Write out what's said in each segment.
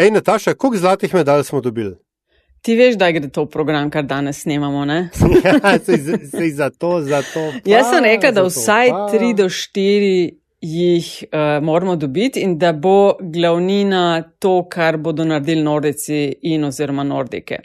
Ej, Nataša, koliko zlatih medalj smo dobili? Ti veš, da gre to v program, kar danes snemamo. ja, sej za to, za to. Pa, Jaz sem rekel, da za to vsaj pa. 3 do 4 jih uh, moramo dobiti in da bo glavnina to, kar bodo naredili nordici in oziroma nordike.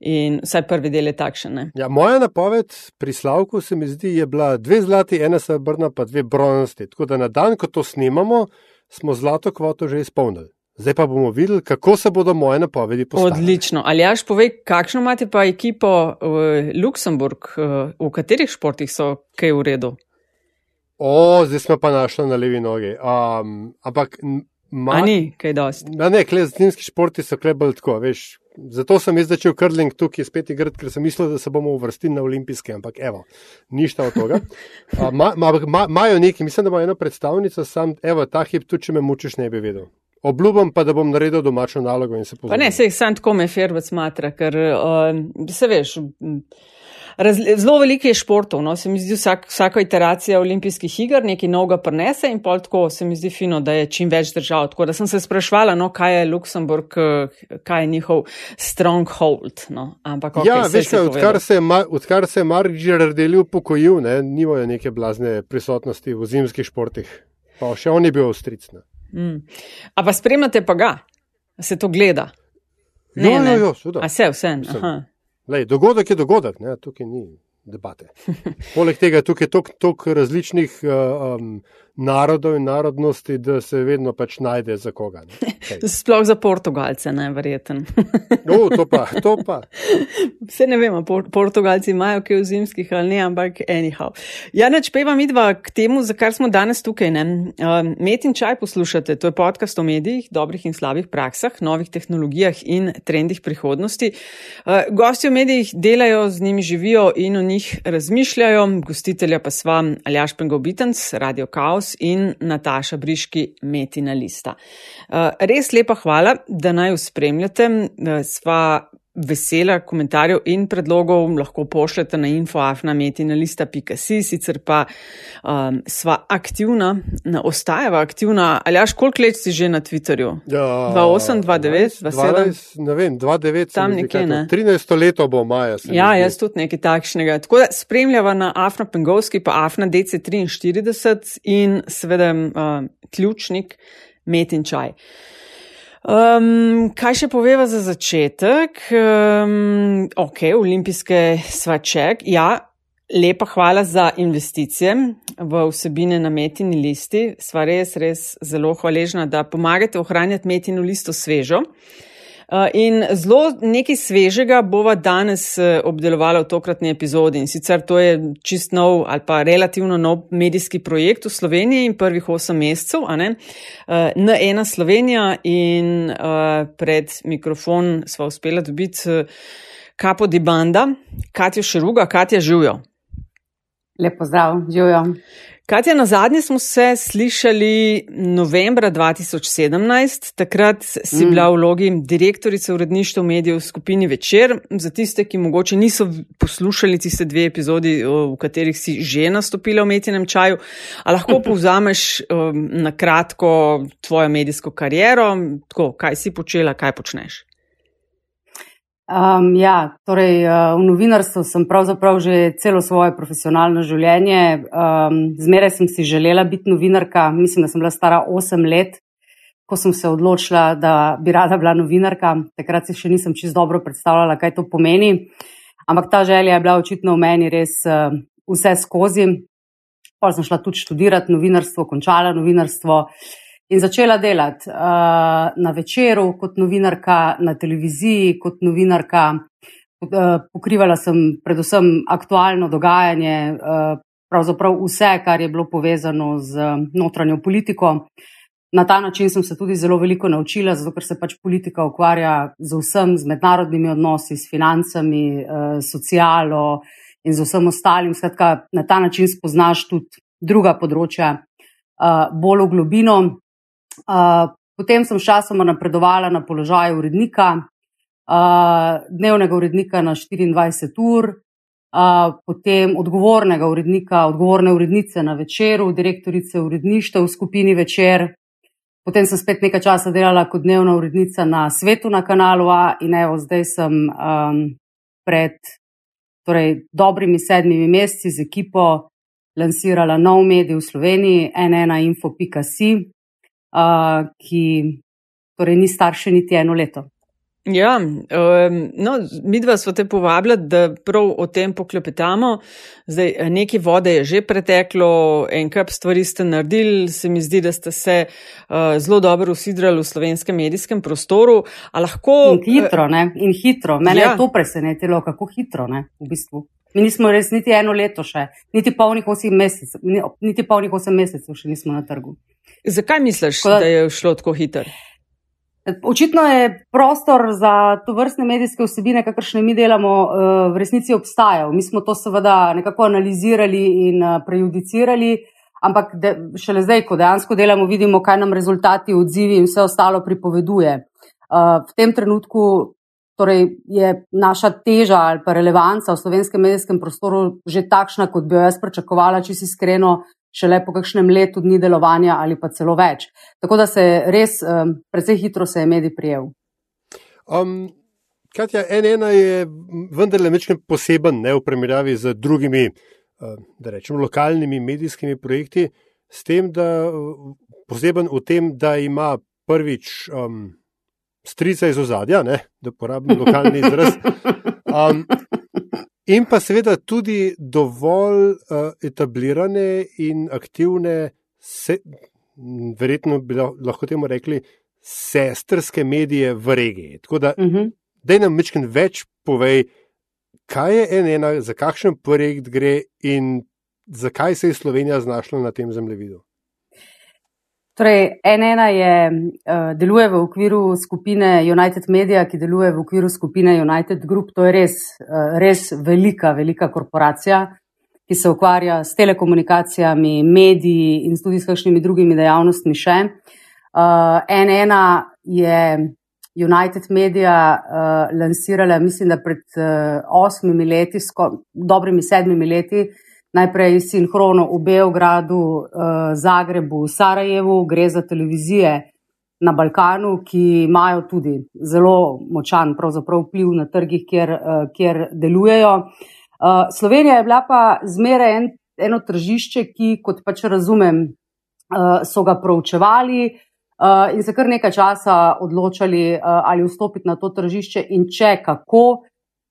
In vsaj prvi del je takšen. Ne? Ja, moja napoved pri Slavku se mi zdi, je bila dve zlati, ena srebrna, pa dve bronasti. Tako da na dan, ko to snemamo, smo zlato kvoto že izpolnili. Zdaj pa bomo videli, kako se bodo moje napovedi postavile. Odlično. Ali jaš povej, kakšno imate pa ekipo v Luksemburg, uh, v katerih športih so kaj v redu? O, zdaj smo pa našli na levi nogi. Um, ampak, ma, A ni kaj dosti. Ja, ne, kle, zimski športi so klebali tako, veš. Zato sem jaz začel krling tukaj spet igrati, ker sem mislil, da se bomo uvrstili na olimpijske, ampak evo, ništa od tega. Imajo ma, ma, ma, imajo nekaj, mislim, da ima eno predstavnico, sam, evo, ta hip, tudi če me mučiš, ne bi vedel. Obljubim pa, da bom naredil domačo nalogo in se Pa pozoril. ne, sej sam tako me ferbec matra, ker uh, se veš. razli- Zelo veliko je športov, no? se mi zdi vsak, vsaka iteracija olimpijskih iger nekaj novega prenese in pol tako se mi zdi fino, da je čim več držav. Tako da sem se sprašvala, no, kaj je Luksemburg, eh, kaj je njihov stronghold. No? Ampak, okay, Ja, veš, kaj, odkar se je, Ma- odkar se je Mark Girardelli upokojil, ne, nimajo neke blazne prisotnosti v zimskih športih. Pa še on je bil avstric. Ne. Mm. A pa spremljate pa ga, A se to gleda. Jo, Ne, ne. jo, jo, seveda. A se vse. Lej, dogodek je dogodek, ne, tukaj ni debate. Poleg tega tukaj je toliko različnih uh, um, narodov in narodnosti, da se vedno pač najde za koga. Hej. Sploh za Portugalce, najverjeten. O, to pa, to pa. Vse ne vemo, por Portugalci imajo kaj v zimskih ali ne, ampak anyhow. Ja, neč peva midva k temu, za kar smo danes tukaj. Ne? Um, Met in čaj poslušate, to je podcast o medijih, dobrih in slabih praksah, novih tehnologijah in trendih prihodnosti. Uh, gosti v medijih delajo, z njimi živijo in o njih razmišljajo, gostitelja pa sva Aljaš Pengovitenc, Radio Chaos in Nataša Briški, Metina Lista. Uh, res lepa hvala, da naj jo spremljate. Uh, sva vesela komentarjev in predlogov lahko pošljete na infoafnametinalista.si, sicer pa um, sva aktivna, na, ostajava aktivna. Ali jaš, koliko let si že na Twitterju? Ja, 28, 29, 12, ne vem, 29, se Tam nekje, ne. 13 leto bo maja. Ja, jaz tudi nekaj takšnega. Tako da spremljava na Afna Pengovski, pa Afna DC43 in seveda uh, ključnik Metin čaj. Um, kaj še poveva za začetek? Um, ok, olimpijske svaček. Ja, lepa hvala za investicije v vsebine na metini listi. Sva res, res zelo hvaležna, da pomagate ohranjati metino listo svežo. Uh, In zelo nekaj svežega bova danes eh, obdelovala v tokratni epizodi. In sicer to je čist nov ali pa relativno nov medijski projekt v Sloveniji in prvih osem mesecev. a ne. Uh, N1 Slovenija in pred mikrofon sva uspela dobiti kapo di banda, Katjo Šeruga, Katja živijo. Lepo zdrav, živijo. Katja, na zadnje smo se slišali novembra 2017, takrat si mm. bila v vlogi direktorice uredništva medijev v skupini Večer. Za tiste, ki mogoče niso poslušali tiste dve epizodi, v katerih si že nastopila v metinem čaju, a lahko povzameš um, na kratko tvojo medijsko kariero, tako, kaj si počela, kaj počneš. Um, ja, torej, uh, v novinarstvu sem pravzaprav že celo svoje profesionalno življenje. Um, zmeraj sem si želela biti novinarka, mislim, da sem bila stara 8 let, ko sem se odločila, da bi rada bila novinarka. Takrat si še nisem čisto dobro predstavljala, kaj to pomeni. Ampak ta želja je bila očitno v meni res uh, vse skozi. Pa sem šla tudi študirati novinarstvo, končala novinarstvo. In začela delati uh, na večeru kot novinarka, na televiziji kot novinarka. Uh, pokrivala sem predvsem aktualno dogajanje, uh, pravzaprav vse, kar je bilo povezano z notranjo politiko. Na ta način sem se tudi zelo veliko naučila, zato ker se pač politika ukvarja z vsem, z mednarodnimi odnosi, s financami, uh, socialo in z vsem ostalim. Skratka, na ta način spoznaš tudi druga področja uh, bolj v globino. Uh, potem sem sčasoma napredovala na položaju urednika, uh, dnevnega urednika na 24 ur, uh, potem odgovornega urednika, odgovorne urednice na večeru, direktorice uredništva v skupini večer. Potem sem spet nekaj časa delala kot dnevna urednica na svetu na kanalu A in evo, zdaj sem um, pred torej, dobrimi sedmimi meseci z ekipo lansirala nov medij v Sloveniji, nnainfo.si, uh, ki torej, ni star še niti eno leto. Ja, um, no, mi dva smo te povabili, da prav o tem poklepetamo. Zdaj, nekaj vode je že preteklo, en kup stvari ste naredili, se mi zdi, da ste se uh, zelo dobro usidrali v slovenskem medijskem prostoru. Lahko, in hitro, ne? In hitro. Mene ja. je to presenetilo, kako hitro, ne? V bistvu. Mi nismo res niti eno leto še, niti polnih osem mesecev, niti polnih osem mesecev še nismo na trgu. Zakaj misliš, da, da je šlo tako hitro? Očitno je prostor za to vrstne medijske vsebine, kakršne mi delamo, eh, v resnici obstajal. Mi smo to seveda nekako analizirali in eh, prejudicirali, ampak de, šele zdaj, ko dejansko delamo, vidimo, kaj nam rezultati, odzivi in vse ostalo pripoveduje. Eh, v tem trenutku torej, je naša teža ali pa relevanca v slovenskem medijskem prostoru že takšna, kot bi jo jaz pričakovala, če si iskreno, šele po kakšnem letu dni delovanja ali pa celo več. Tako da se res um, precej hitro se je medij prijel. Um, Katja, NN je vendarle nekaj poseben ne, v primerjavi z drugimi, da rečem, lokalnimi medijskimi projekti, s tem, da poseben v tem, da ima prvič um, strica iz ozadja, ne, da uporabim lokalni izraz. Um, In pa seveda tudi dovolj uh, etablirane in aktivne, se, verjetno bi lahko temu rekli, sestrske medije v regiji. Tako da, uh -huh. da nam večkrat več povej, kaj je ena, za kakšen projekt gre in zakaj se je Slovenija znašla na tem zemljevidu. Torej, NN je, uh, deluje v okviru skupine United Media, ki deluje v okviru skupine United Group. To je res, uh, res velika, velika korporacija, ki se ukvarja s telekomunikacijami, mediji in tudi s kakšnimi drugimi dejavnostmi. Uh, NN je United Media uh, lansirala, mislim, da pred uh, osmimi leti, sko, dobrimi sedmimi leti najprej sinhrono v Beogradu, eh, Zagrebu, Sarajevu, gre za televizije na Balkanu, ki imajo tudi zelo močan vpliv na trgih, kjer, eh, kjer delujejo. Eh, Slovenija je bila pa zmeraj en, eno tržišče, ki, kot pač razumem, so ga proučevali. In se kar nekaj časa odločali, ali vstopiti na to tržišče, in če kako,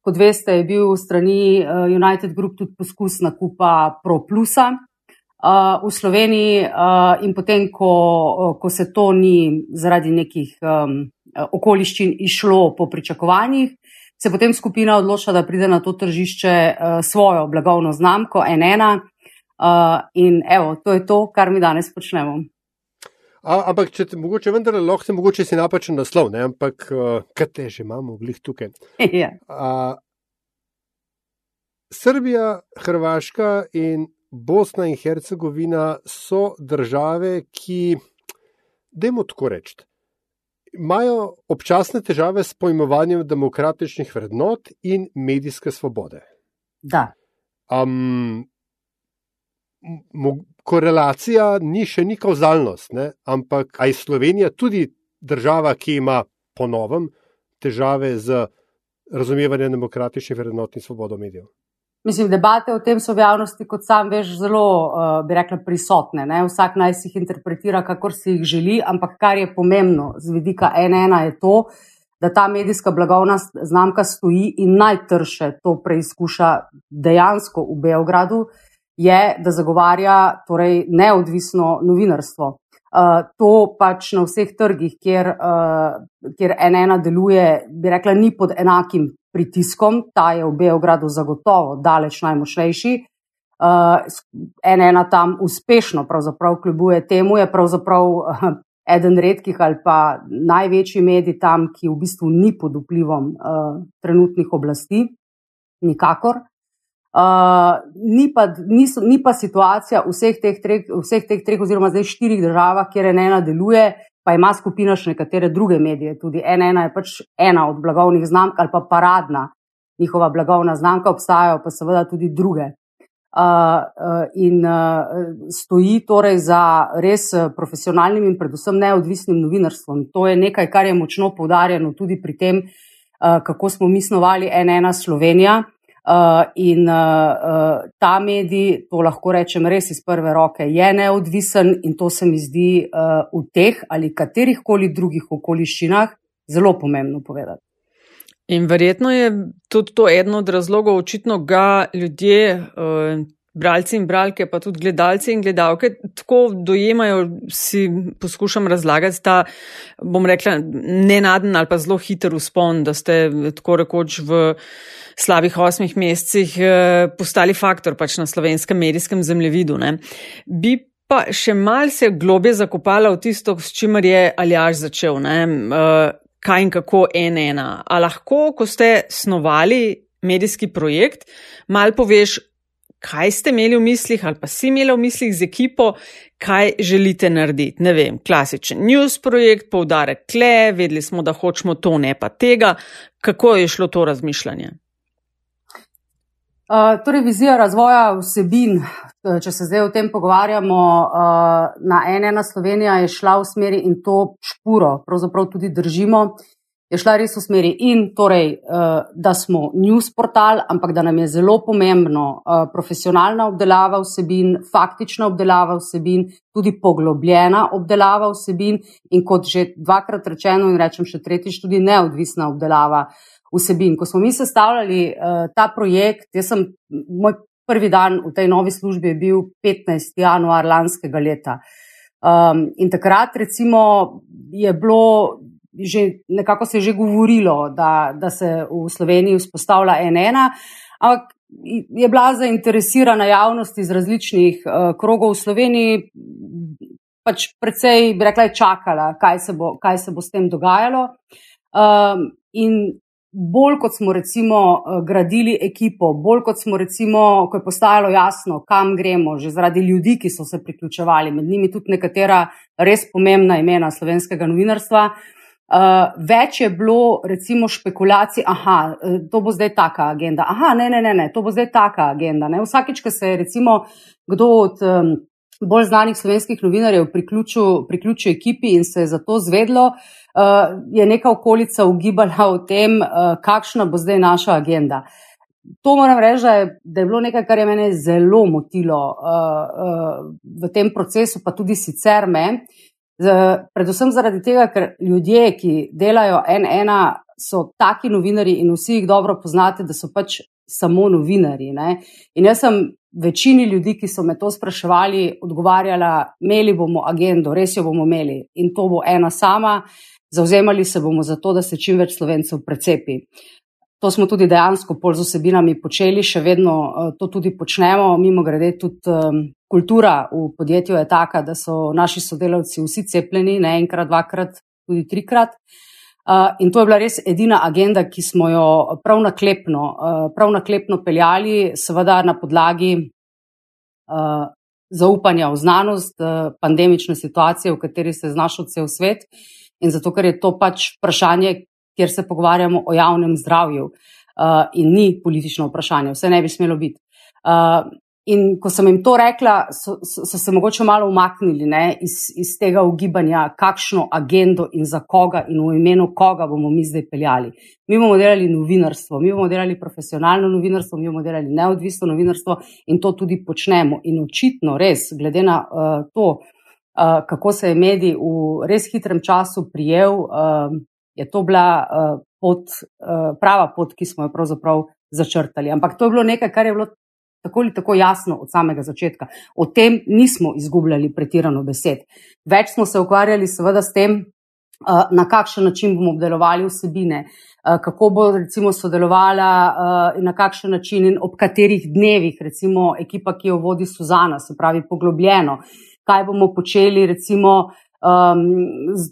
Kot veste, je bil strani uh, United Group tudi poskus nakupa ProPlusa uh, v Sloveniji, uh, in potem, ko, ko se to ni zaradi nekih okoliščin išlo po pričakovanjih, se potem skupina odločila, da pride na to tržišče svojo blagovno znamko NN. Uh, in evo, to je to, kar mi danes počnemo. A, ampak, če te mogoče vendar lahko, se mogoče si napačen naslov, ne? ampak uh, kaj te že imamo, glih tukaj. ja. A, Srbija, Hrvaška in Bosna in Hercegovina so države, ki, dajmo tako reči, imajo občasne težave s pojmovanjem demokratičnih vrednot in medijske svobode. Da. Um, korelacija ni še ni kauzalnost, ne? ampak aj Slovenija tudi država, ki ima po novem težave z razumevanjem demokratičnih vrednot in svobodo medijev. Mislim, debate o tem so v javnosti, kot sam veš, zelo, uh, bi rekla, prisotne. Ne? Vsak naj si jih interpretira, kakor si jih želi, ampak kar je pomembno z vidika NN je to, da ta medijska blagovna znamka stoji in najtrše to preizkuša dejansko v Beogradu, je, da zagovarja torej, neodvisno novinarstvo. Uh, to pač na vseh trgih, kjer, uh, kjer NN deluje, bi rekla, ni pod enakim pritiskom, ta je v Beogradu zagotovo daleč najmočnejši. Uh, NN tam uspešno kljubuje temu, je pravzaprav uh, eden redkih ali pa največji medij tam, ki v bistvu ni pod vplivom uh, trenutnih oblasti, nikakor. Uh, ni, pa, niso, ni pa situacija v vseh teh treh, vseh teh treh oziroma zdaj štirih državah, kjer ena deluje, pa ima skupina še nekatere druge medije. Tudi ena, ena je pač ena od blagovnih znamk ali pa paradna njihova blagovna znamka, obstajajo pa seveda tudi druge. in stoji torej za res profesionalnim in predvsem neodvisnim novinarstvom. To je nekaj, kar je močno poudarjeno tudi pri tem, kako smo mi snovali NN Slovenija. In ta medij, to lahko rečem res iz prve roke, je neodvisen in to se mi zdi v teh ali katerih koli drugih okoliščinah zelo pomembno povedati. In verjetno je tudi to eden od razlogov, očitno ga ljudje, bralci in bralke, pa tudi gledalci in gledalke, tako dojemajo, si poskušam razlagati ta, bom rekla, nenaden ali pa zelo hiter uspon, da ste tako rekoč v slabih osmih mesecih eh, postali faktor pač na slovenskem medijskem zemljevidu. Ne. Bi pa še malce globje zakopala v tisto, s čimer je Aljaš začel. Ne. Eh, kaj in kako ena. A lahko, ko ste snovali medijski projekt, mal poveš, kaj ste imeli v mislih ali pa si imeli v mislih z ekipo, kaj želite narediti. Ne vem, klasičen news projekt, poudarek kle, vedeli smo, da hočemo to, ne pa tega. Kako je šlo to razmišljanje? Uh, torej, vizija razvoja vsebin, če se zdaj o tem pogovarjamo, uh, na ena Slovenija je šla v smeri in to špuro, pravzaprav tudi držimo, je šla res v smeri in torej, uh, da smo news portal, ampak da nam je zelo pomembno uh, profesionalna obdelava vsebin, faktična obdelava vsebin, tudi poglobljena obdelava vsebin in kot že dvakrat rečeno in rečem še tretjič, tudi neodvisna obdelava vsebin. Ko smo mi sestavljali uh, ta projekt, jaz sem moj prvi dan v tej novi službi je bil 15. januar lanskega leta. Um, in takrat, recimo, je bilo že nekako se je že govorilo, da, da se v Sloveniji vzpostavlja NN, ampak je bila zainteresirana javnost iz različnih uh, krogov v Sloveniji. Pač predvsej, bi rekla, je čakala, kaj se bo, kaj se bo s tem dogajalo. Um, in bolj kot smo recimo eh, gradili ekipo, bolj kot smo recimo, ko je postajalo jasno, kam gremo, že zaradi ljudi, ki so se priključevali, med njimi tudi nekatera res pomembna imena slovenskega novinarstva. Uh, več je bilo, recimo, špekulacij, da eh, bo zdaj taka agenda. Aha, ne, ne, ne, ne to bo zdaj taka agenda. Ne. Vsakič, ko se je recimo kdo od um, bolj znanih slovenskih novinarjev priključil, priključil ekipi in se je za to zvedlo, uh, uh, je neka okolica ugibala o tem, uh, kakšna bo zdaj naša agenda. To moram reči, da je, da je bilo nekaj, kar je mene zelo motilo uh, uh, v tem procesu, pa tudi sicer me. Z, predvsem zaradi tega, ker ljudje, ki delajo NN, so taki novinari in vsi jih dobro poznate, da so pač samo novinari. Ne? In jaz sem večini ljudi, ki so me to spraševali, odgovarjala, imeli bomo agendo, res jo bomo imeli in to bo ena sama. Zauzemali se bomo za to, da se čim več slovencev precepi. To smo tudi dejansko pol z osebinami počeli, še vedno uh, to tudi počnemo. Mimo grede, tudi um, kultura v podjetju je taka, da so naši sodelavci vsi cepljeni, ne enkrat, dvakrat, tudi trikrat. Uh, in to je bila res edina agenda, ki smo jo prav naklepno, uh, prav naklepno peljali, seveda na podlagi uh, zaupanja v znanost, uh, pandemične situacije, v kateri se je znašel cel svet. Uh, in zato, ker je to pač vprašanje, kjer se pogovarjamo o javnem zdravju uh, in ni politično vprašanje, vse ne bi smelo biti. Uh, in ko sem jim to rekla, so, so, so se mogoče malo umaknili ne, iz, iz tega ugibanja, kakšno agendo in za koga in v imenu koga bomo mi zdaj peljali. Mi bomo delali novinarstvo, mi bomo delali profesionalno novinarstvo, mi bomo delali neodvisno novinarstvo in to tudi počnemo. In očitno, res, glede na uh, to, Eh, kako se je medij v res hitrem času prijel, uh, je to bila uh, pot, uh, prava pot, ki smo jo pravzaprav začrtali. Ampak to je bilo nekaj, kar je bilo tako ali tako jasno od samega začetka. O tem nismo izgubljali pretirano besed. Več smo se ukvarjali seveda s tem, uh, na kakšen način bomo obdelovali vsebine. Kako bo recimo sodelovala in na kakšen način in ob katerih dnevih, recimo ekipa, ki jo vodi Suzana, se pravi poglobljeno, kaj bomo počeli, recimo, um, z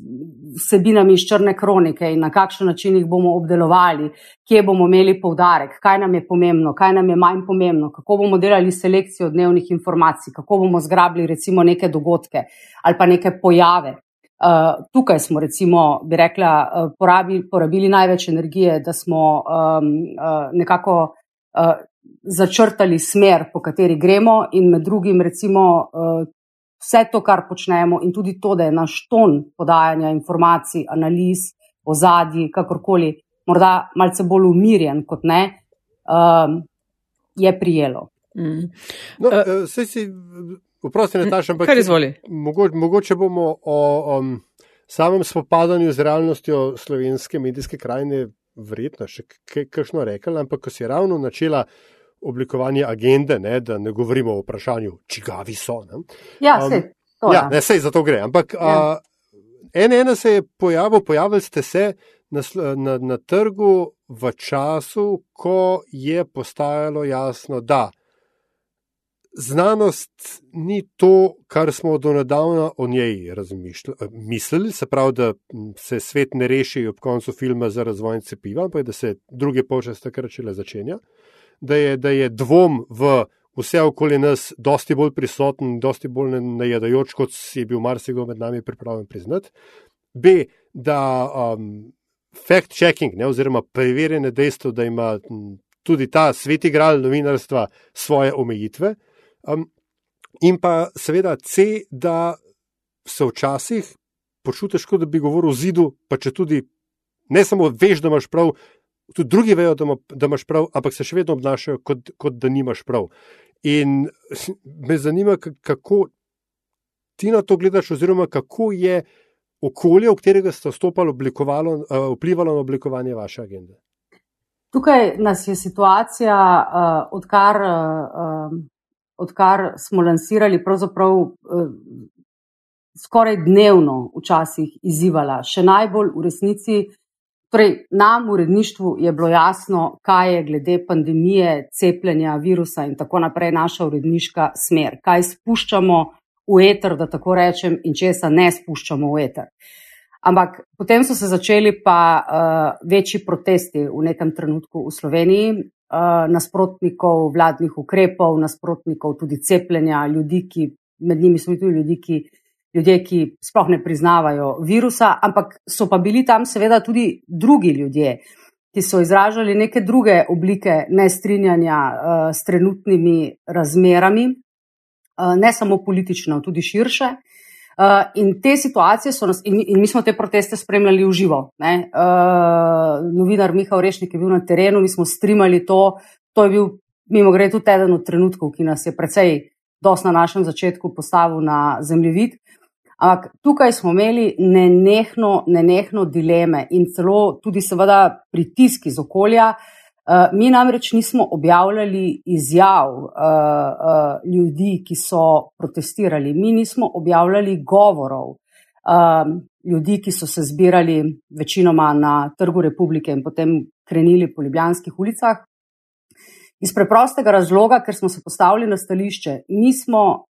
vsebinami iz črne kronike in na kakšen način jih bomo obdelovali, kje bomo imeli poudarek, kaj nam je pomembno, kaj nam je manj pomembno, kako bomo delali selekcijo dnevnih informacij, kako bomo zgrabili recimo neke dogodke ali pa neke pojave. Uh, tukaj smo, recimo, bi rekla, uh, porabili, porabili največ energije, da smo um, uh, nekako uh, začrtali smer, po kateri gremo, in med drugim, recimo, uh, vse to, kar počnemo, in tudi to, da je naš ton podajanja informacij, analiz, ozadji, kakorkoli, morda malce bolj umirjen kot ne, um, je prijelo. Mm. No, uh, si, vprosti, Nataša, ampak mogoče, mogoče bomo o um, samem spopadanju z realnostjo slovenske medijske krajine verjetno še kakšno rekli, ampak ko si ravno načela oblikovanje agende, ne, da ne govorimo o vprašanju, čigavi so. Ne, ja, um, sej, ja, ne, sej za to gre. Ampak ja. en ena se je pojavil, pojavili ste se na, na, na trgu v času, ko je postajalo jasno, da znanost ni to, kar smo do nedavna o njej mislili, se pravi, da se svet ne reši ob koncu filma za razvoj cepiva, ampak da se druge počas takrat šele začenja, da je, da je dvom v vse okoli nas dosti bolj prisoten, dosti bolj najadajoč, kot si bil marsikdo med nami pripravljen priznati. B, da um, fact-checking, oziroma preverjene dejstvo, da ima tudi ta sveti gral novinarstva svoje omejitve. Um, in pa seveda C, da se včasih počutiš, kot da bi govoril o zidu, pa če tudi ne samo veš, da imaš prav, tudi drugi vejo, da, ima, da imaš prav, ampak se še vedno obnašajo, kot, kot da nimaš prav. In me zanima, kako ti na to gledaš, oziroma kako je okolje, v katerega ste vstopali, uh, vplivalo na oblikovanje vaše agende. Tukaj nas je situacija, uh, odkar uh, odkar smo lansirali, pravzaprav eh, skoraj dnevno včasih izzivala. Še najbolj v resnici, torej nam v uredništvu je bilo jasno, kaj je glede pandemije, cepljenja, virusa in tako naprej naša uredniška smer, kaj spuščamo v eter, da tako rečem, in česa ne spuščamo v eter. Ampak potem so se začeli pa uh, večji protesti v nekem trenutku v Sloveniji, uh, nasprotnikov vladnih ukrepov, nasprotnikov tudi cepljenja, ljudi, ki med njimi so tudi ljudi, ki, ljudje, ki sploh ne priznavajo virusa, ampak so pa bili tam seveda tudi drugi ljudje, ki so izražali neke druge oblike nestrinjanja uh, s trenutnimi razmerami, uh, ne samo politično, tudi širše. Uh, in te situacije so nas, in, in mi smo te proteste spremljali v živo. Uh, novinar Miha Orešnik je bil na terenu, mi smo streamali to. To je bil, mimo grede, tudi eden od trenutkov, ki nas je precej dosti na našem začetku postavil na zemljevid. Ampak tukaj smo imeli nenehno, nenehno dileme in celo tudi, seveda, pritisk iz okolja, Eh, mi namreč nismo objavljali izjav uh, uh, ljudi, ki so protestirali, mi nismo objavljali govorov ljudi, ki so se zbirali večinoma na Trgu republike in potem krenili po ljubljanskih ulicah. Iz preprostega razloga, ker smo se postavili na stališče, mi smo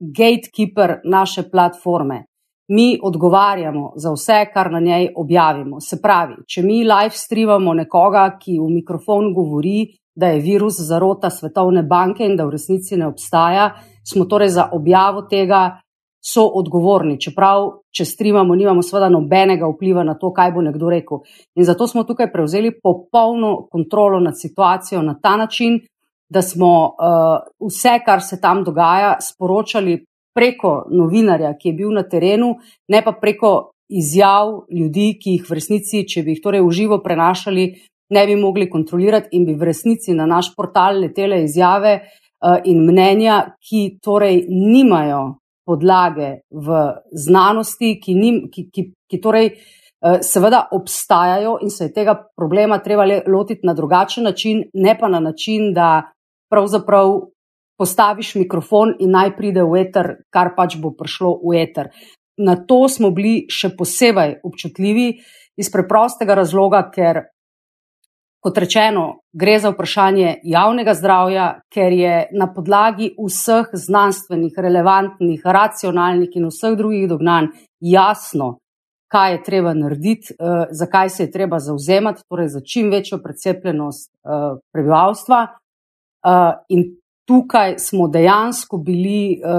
gatekeeper naše platforme mi odgovarjamo za vse, kar na njej objavimo. Se pravi, če mi live streamamo nekoga, ki v mikrofon govori, da je virus zarota Svetovne banke in da v resnici ne obstaja, smo torej za objavo tega so odgovorni. Čeprav, če streamamo, nimamo seveda nobenega vpliva na to, kaj bo nekdo rekel. In zato smo tukaj prevzeli popolno kontrolo nad situacijo na ta način, da smo uh, vse, kar se tam dogaja, sporočali preko novinarja, ki je bil na terenu, ne pa preko izjav ljudi, ki jih v resnici, če bi jih torej uživo prenašali, ne bi mogli kontrolirati in bi v resnici na naš portal letele izjave uh, in mnenja, ki torej nimajo podlage v znanosti, ki, nim, ki, ki, ki torej uh, seveda obstajajo in se je tega problema treba lotiti na drugačen način, ne pa na način, da pravzaprav postaviš mikrofon in naj pride v eter, kar pač bo prišlo v eter. Na to smo bili še posebej občutljivi iz preprostega razloga, ker, kot rečeno, gre za vprašanje javnega zdravja, ker je na podlagi vseh znanstvenih, relevantnih, racionalnih in vseh drugih dognanj jasno, kaj je treba narediti, eh, zakaj se je treba zauzemati, torej za čim večjo precepljenost eh, prebivalstva. Uh, in tukaj smo dejansko bili uh,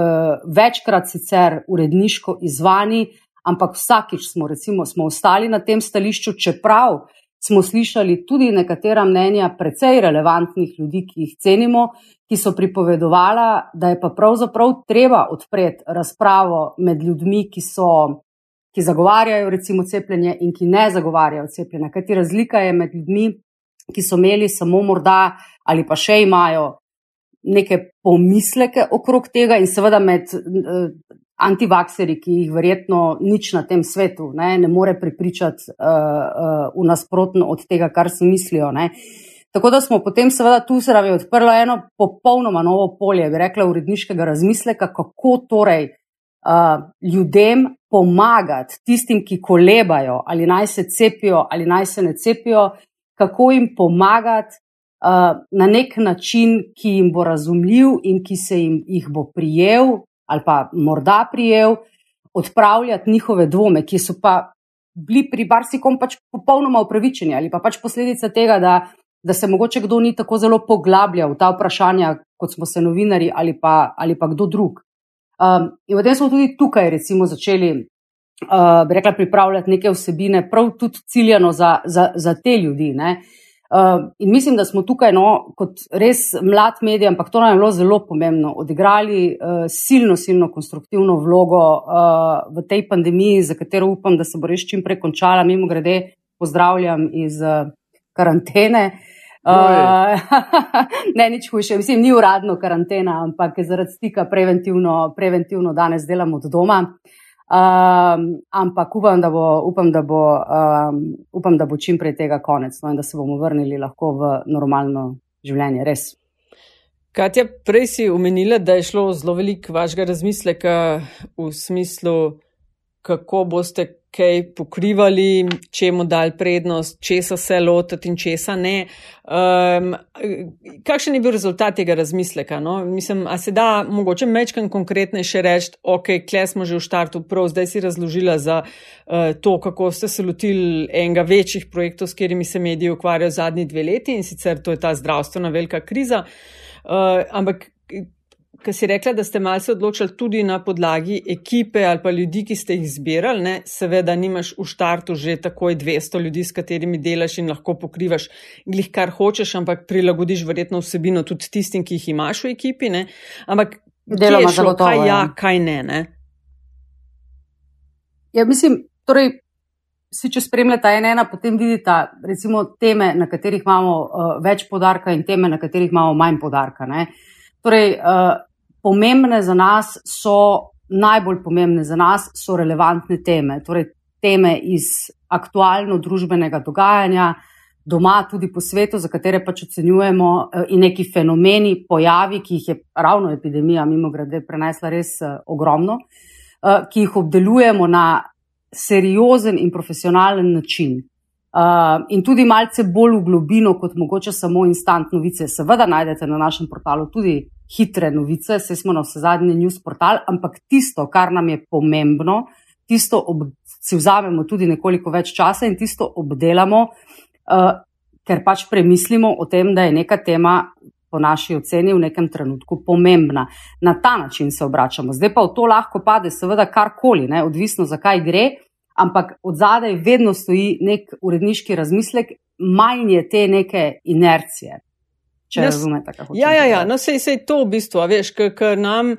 večkrat sicer uredniško izvani, ampak vsakič smo, recimo, smo ostali na tem stališču, čeprav smo slišali tudi nekatera mnenja precej relevantnih ljudi, ki jih cenimo, ki so pripovedovala, da je pa pravzaprav treba odpreti razpravo med ljudmi, ki, so, ki zagovarjajo recimo cepljenje in ki ne zagovarjajo cepljenja. Kajti razlika je med ljudmi, ki so imeli samo morda ali pa še imajo neke pomisleke okrog tega in seveda med uh, antivakseri, ki jih verjetno nič na tem svetu ne, ne more prepričati uh, uh, v nasprotno od tega, kar si mislijo. Ne. Tako da smo potem seveda tu se je odprlo eno popolnoma novo polje, bi rekla, uredniškega razmisleka, kako torej uh, ljudem pomagati, tistim, ki kolebajo, ali naj se cepijo ali naj se ne cepijo, kako jim pomagati uh, na nek način, ki jim bo razumljiv in ki se jim jih bo prijel ali pa morda prijel, odpravljati njihove dvome, ki so pa bili pri barsikom pač popolnoma upravičeni ali pa pač posledica tega, da, da se mogoče kdo ni tako zelo poglabljal v ta vprašanja, kot smo se novinari ali pa, ali pa kdo drug. Um, in potem smo tudi tukaj, recimo, začeli, uh, bi rekla, pripravljati neke vsebine, prav tudi ciljano za, za, za te ljudi. Uh, Uh, in mislim, da smo tukaj, no, kot res mlad medij, ampak to nam je bilo zelo pomembno, odigrali uh, silno, silno konstruktivno vlogo uh, v tej pandemiji, za katero upam, da se bo res čim prej končala. Mimo grede, pozdravljam iz uh, karantene. Uh, ne, nič hujše, mislim, ni uradno karantena, ampak je zaradi stika preventivno, preventivno danes delam od doma. Uh, Um, ampak upam, da bo, upam, da bo, um, upam, da bo čim prej tega konec no, in da se bomo vrnili lahko v normalno življenje. Res. Katja, prej si omenila, da je šlo zelo veliko vašega razmisleka v smislu, kako boste kaj pokrivali, čemu dal prednost, česa se lotiti in česa ne. Um, kakšen je bil rezultat tega razmisleka? No? Mislim, a se da mogoče mečkam konkretnejše reči, ok, kle smo že v štartu, prav zdaj si razložila za uh, to, kako ste se lotili enega večjih projektov, s katerimi se mediji ukvarjajo zadnji dve leti in sicer to je ta zdravstvena velika kriza. Uh, ampak Ker si rekla, da ste malce odločili tudi na podlagi ekipe ali pa ljudi, ki ste jih zbirali, ne? seveda nimaš v štartu že takoj 200 ljudi, s katerimi delaš in lahko pokrivaš glih kar hočeš, ampak prilagodiš verjetno vsebino tudi tistim, ki jih imaš v ekipi. Ne? Ampak deloma zelo to. Kaj ja, kaj ne. ne? Ja, mislim, torej. Vsi, če spremljate ena, ena, potem vidite, recimo, teme, na katerih imamo uh, več podarka, in teme, na katerih imamo manj podarka. Torej, uh, pomembne za nas so, najbolj pomembne za nas so relevantne teme, torej teme iz aktualno-družbenega dogajanja, doma, tudi po svetu, za katere pač ocenjujemo, uh, in neki fenomeni, pojavi, ki jih je ravno epidemija, mimo grede, prenesla res uh, ogromno, uh, ki jih obdelujemo na seriozen in profesionalen način. Uh, in tudi malce bolj v globino, kot mogoče samo instant novice. Seveda najdete na našem portalu tudi hitre novice, vse smo na vse zadnje news portal, ampak tisto, kar nam je pomembno, tisto ob, si vzamemo tudi nekoliko več časa in tisto obdelamo, uh, ker pač premislimo o tem, da je neka tema. Po naši oceni v nekem trenutku pomembna. Na ta način se obračamo. Zdaj pa v to lahko pade, seveda, karkoli, ne, odvisno zakaj gre, ampak od zadaj vedno stoji nek uredniški razmislek, manj je te neke inercije. Če no, razumete, kako je. Ja, ja, ja. No, sej, sej to v bistvu, veš, ker nam,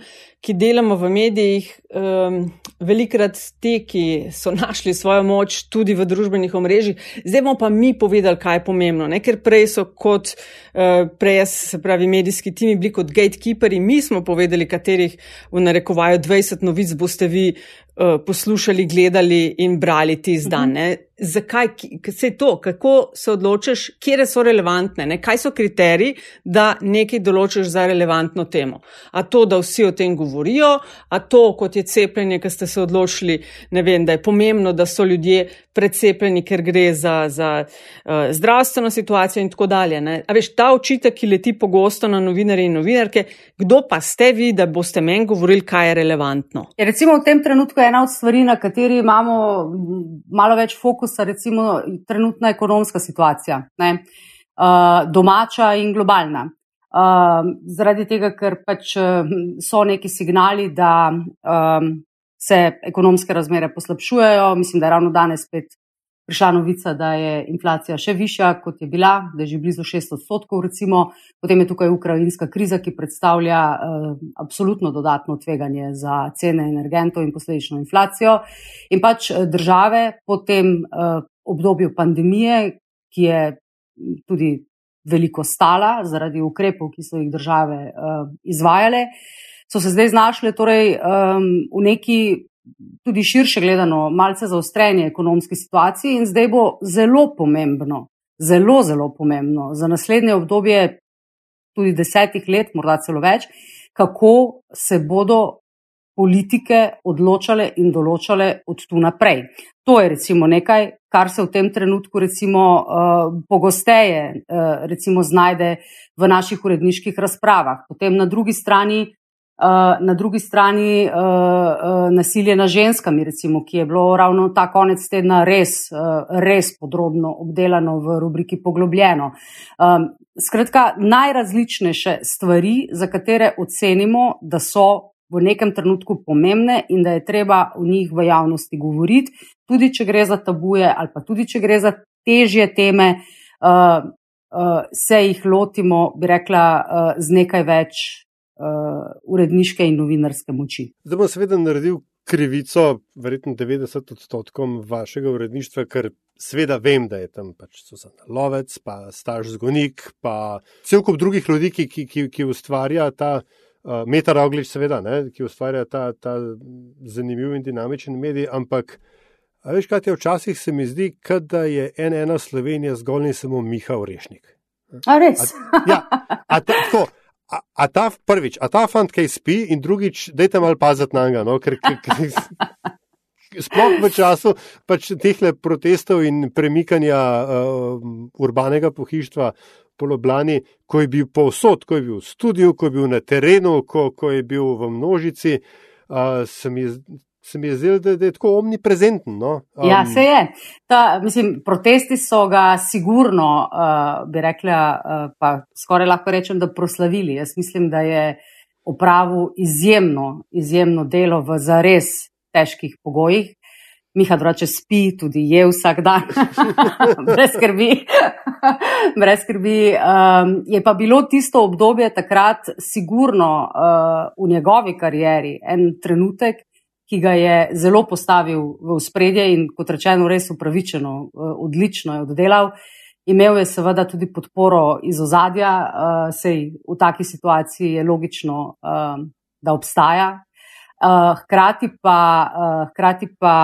ki delamo v medijih, um, velikrat ti, ki so našli svojo moč tudi v družbenih omrežjih, zdaj bomo pa mi povedali, kaj je pomembno. Ne? Ker prej so kot, uh, prej se pravi, medijski timi bili kot gatekeeperi, mi smo povedali, katerih v narekovaju 20 novic boste vi uh, poslušali, gledali in brali ti zdaj. Uh -huh zakaj se je to, kako se odločiš, kje so relevantne, ne? kaj so kriteriji, da nekaj določiš za relevantno temo. A to, da vsi o tem govorijo, a to, kot je cepljenje, ki ste se odločili, ne vem, da je pomembno, da so ljudje precepljeni, ker gre za, za uh, zdravstveno situacijo in tako dalje. Ne? A veš, ta očitek, ki leti pogosto na novinarje in novinarke, kdo pa ste vi, da boste meni govorili, kaj je relevantno? Je ja, recimo v tem trenutku ena od stvari, na kateri imamo malo več fokusa fokusa recimo trenutna ekonomska situacija, ne, uh, domača in globalna. Uh, zaradi tega, ker pač so neki signali, da um, se ekonomske razmere poslabšujejo, mislim, da je ravno danes spet prišla novica, da je inflacija še višja, kot je bila, da je že blizu 6 odstotkov, recimo. Potem je tukaj ukrajinska kriza, ki predstavlja uh, absolutno dodatno tveganje za cene energentov in posledično inflacijo. In pač eh, države po tem uh, obdobju pandemije, ki je tudi veliko stala zaradi ukrepov, ki so jih države uh, izvajale, so se zdaj znašle torej, um, v neki tudi širše gledano, malce zaostreni ekonomski situaciji in zdaj bo zelo pomembno, zelo, zelo pomembno za naslednje obdobje, tudi desetih let, morda celo več, kako se bodo politike odločale in določale od tu naprej. To je recimo nekaj, kar se v tem trenutku recimo uh, pogosteje uh, recimo znajde v naših uredniških razpravah. Potem na drugi strani Uh, na drugi strani uh, uh, nasilje nad ženskami, recimo, ki je bilo ravno ta konec tedna res, res podrobno obdelano v rubriki Poglobljeno. Um, skratka, najrazličnejše stvari, za katere ocenimo, da so v nekem trenutku pomembne in da je treba o njih v javnosti govoriti, tudi če gre za tabuje ali pa tudi če gre za težje teme, uh, uh, se jih lotimo, bi rekla, uh, z nekaj več uredniške in novinarske moči. Zdaj bom seveda naredil krivico, verjetno 90 odstotkom vašega uredništva, ker seveda vem, da je tam pač Susan Lovec, pa Staž Zgonik, pa cel kup drugih ljudi, ki, ki, ki, ki ustvarja ta. Uh, Meta Roglič, seveda, ne, ki ustvarja ta, ta zanimiv in dinamičen medij, ampak veš, kaj je včasih se mi zdi, da je ena ena Slovenija zgolj in samo Miha Orešnik. A res? A, ja, a ta, tako, A, a ta prvič, a ta fant kaj spi, in drugič, dajte malo paziti na njega. No? Ker, ker, ker, sploh v času pač teh protestov in premikanja uh, urbanega pohištva po Loblani, ko je bil povsod, ko je bil v studiu, ko je bil na terenu, ko, ko je bil v množici, uh, se mi se mi je zdelo, da, da je tako omniprezenten. No? Um, ja, se je. Ta, mislim, protesti so ga sigurno, uh, bi rekla, uh, pa skoraj lahko rečem, da proslavili. Jaz mislim, da je opravil izjemno, izjemno delo v zares težkih pogojih. Miha drugače spi, tudi je vsak dan, brez skrbi. brez skrbi. Um, je pa bilo tisto obdobje takrat, sigurno uh, v njegovi karieri, en trenutek, ki ga je zelo postavil v spredje in, kot rečeno, res upravičeno, eh, odlično je oddelal. Imel je seveda tudi podporo iz ozadja, uh, sej v taki situaciji je logično, uh, da obstaja. Hkrati pa, hkrati pa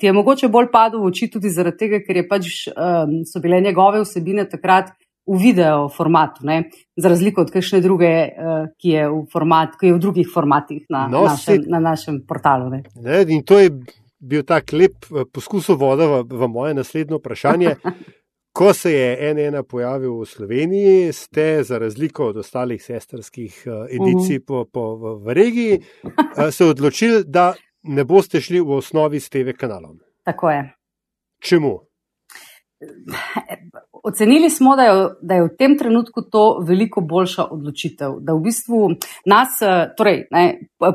ti je mogoče bolj padel v oči tudi zaradi tega, ker pač, so bile njegove vsebine takrat v video formatu, ne? za razliko od kakšne druge, uh, ki, je format, ki je v drugih formatih na, no, našem, si... na našem portalu. Ne? Ne, in to je bil tak lep eh, poskus voda v, v moje naslednje vprašanje. Ko se je ena pojavil v Sloveniji, ste za razliko od ostalih sestrskih uh, edicij uh -huh. po, po, v, v regiji, se odločili, da ne boste šli v osnovi s TV kanalom. Tako je. Čemu? Ocenili smo, da je, da je v tem trenutku to veliko boljša odločitev. Da v bistvu nas, eh, torej, ne,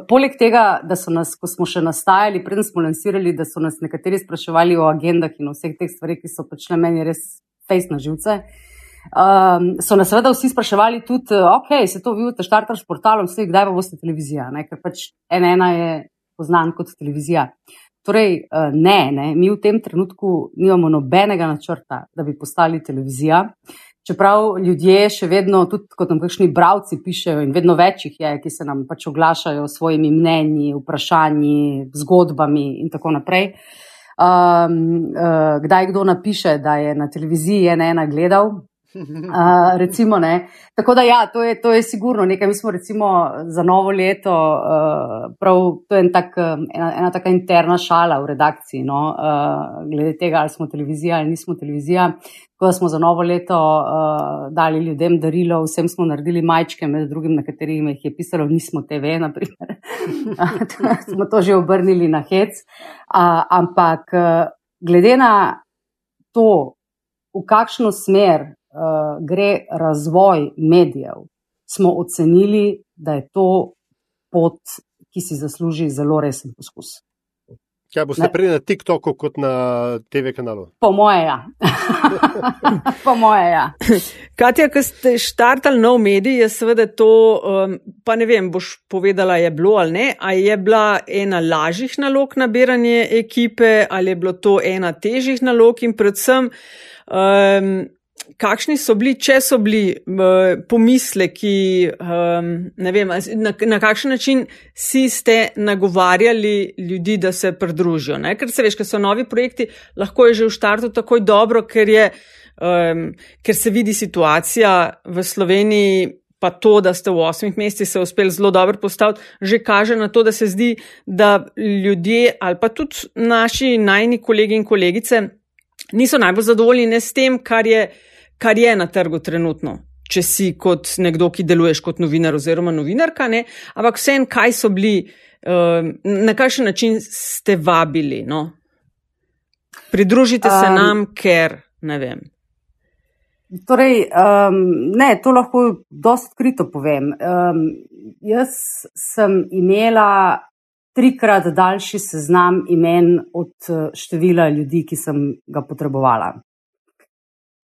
poleg tega, da so nas, ko smo še nastajali, preden smo lansirali, da so nas nekateri spraševali o agendah in o vseh teh stvarih, ki so pač na meni res fejs na živce. Um, so nas seveda vsi spraševali tudi, ok, se to vidite, štartar s portalom, vse, kdaj pa boste televizija, ne? ker pač ena ena je poznan kot televizija. Torej, eh, ne, ne, mi v tem trenutku nimamo nobenega načrta, da bi postali televizija. Čeprav ljudje še vedno, tudi kot nam kakšni bravci pišejo, in vedno več jih je, ki se nam pač oglašajo s svojimi mnenji, vprašanji, zgodbami in tako naprej. Um, uh, kdaj kdo napiše, da je na televiziji ena ena gledal, Uh, recimo, Tako da, ja, to je, to je sigurno nekaj. Mi smo recimo za novo leto, uh, prav, to je en tak, ena, ena taka interna šala v redakciji, no, uh, glede tega, ali smo televizija ali nismo televizija. Da smo za novo leto uh, dali ljudem darilo, vsem smo naredili majčke, med drugim, na katerih jih je pisalo, nismo TV, naprimer. smo to že obrnili na hec. Uh, ampak glede na to, v kakšno smer uh, gre razvoj medijev, smo ocenili, da je to pot, ki si zasluži zelo resen poskus. Kaj boste prej na TikToku kot na TV kanalu? Po moje, ja. po moje, ja. Katja, ko ste štartali nov medij, je seveda to, um, pa ne vem, boš povedala, je bilo ali ne, ali je bila ena lažjih nalog nabiranje ekipe, ali je bilo to ena težjih nalog in predvsem. Um, kakšni so bili, če so bili uh, pomisleki, um, ne vem, na, na kakšen način si ste nagovarjali ljudi, da se pridružijo. Ne? Ker se veš, ker so novi projekti, lahko je že v štartu takoj dobro, ker, je, um, ker se vidi situacija v Sloveniji. Pa to, da ste v osmih mesecih se uspeli zelo dobro postaviti, že kaže na to, da se zdi, da ljudje ali pa tudi naši najni kolegi in kolegice niso najbolj zadovoljni s tem, kar je uh, kar je na trgu trenutno. Če si kot nekdo, ki deluješ kot novinar oziroma novinarka, ne? ampak vsem, kaj so bili, uh, na kakšen način ste vabili. No? Pridružite se um, nam, ker ne vem. Torej, um, ne, to lahko dosti odkrito povem. Um, jaz sem imela trikrat daljši seznam imen od števila ljudi, ki sem ga potrebovala.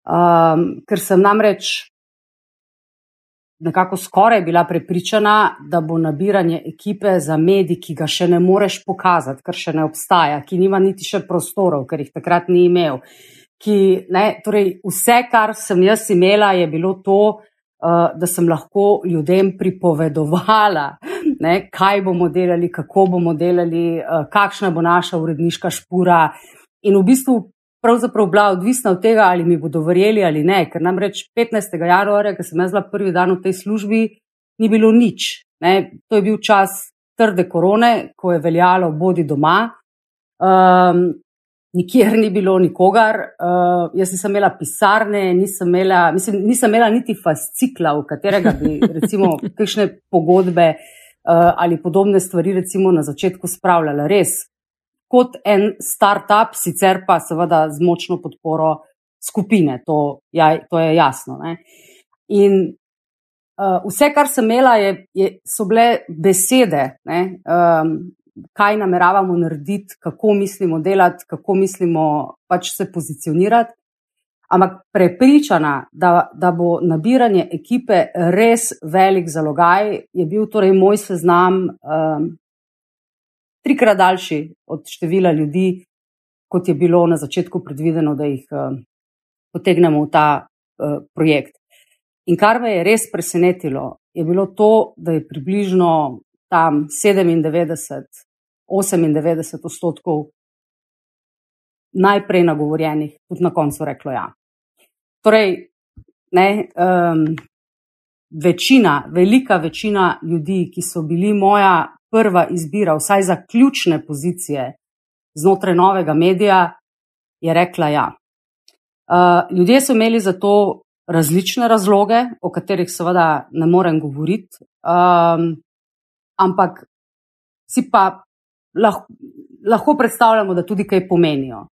Um, ker sem namreč nekako skoraj bila prepričana, da bo nabiranje ekipe za medij, ki ga še ne moreš pokazati, ker še ne obstaja, ki nima niti še prostorov, ker jih takrat ni imel. Ki, ne, torej vse, kar sem jaz imela, je bilo to, uh, da sem lahko ljudem pripovedovala, ne, kaj bomo delali, kako bomo delali, uh, kakšna bo naša uredniška špura. In v bistvu pravzaprav bila odvisna od tega, ali mi bodo verjeli ali ne. Ker namreč 15. januarja, ko sem jaz bila prvi dan v tej službi, ni bilo nič. Ne. To je bil čas trde korone, ko je veljalo bodi doma. Um, nikjer ni bilo nikogar, uh, jaz nisem imela pisarne, nisem imela, mislim, nisem imela niti fascikla, v katerega bi recimo kakšne pogodbe uh, ali podobne stvari recimo na začetku spravljala. Res, kot en startup, sicer pa seveda z močno podporo skupine, to, ja, to je jasno. Ne. In uh, vse, kar sem imela, je, je, so bile besede, ne, um, kaj nameravamo narediti, kako mislimo delati, kako mislimo pač se pozicionirati. Ampak prepričana, da, da bo nabiranje ekipe res velik zalogaj, je bil torej moj seznam um, trikrat daljši od števila ljudi, kot je bilo na začetku predvideno, da jih uh, potegnemo v ta uh, projekt. In kar me je res presenetilo, je bilo to, da je približno tam 97, 98 odstotkov najprej nagovorjenih, tudi na koncu reklo ja. Torej, ne, um, večina, velika večina ljudi, ki so bili moja prva izbira, vsaj za ključne pozicije znotraj novega medija, je rekla ja. Uh, ljudje so imeli za to različne razloge, o katerih seveda ne morem govoriti, um, ampak si pa lahko, lahko predstavljamo, da tudi kaj pomenijo.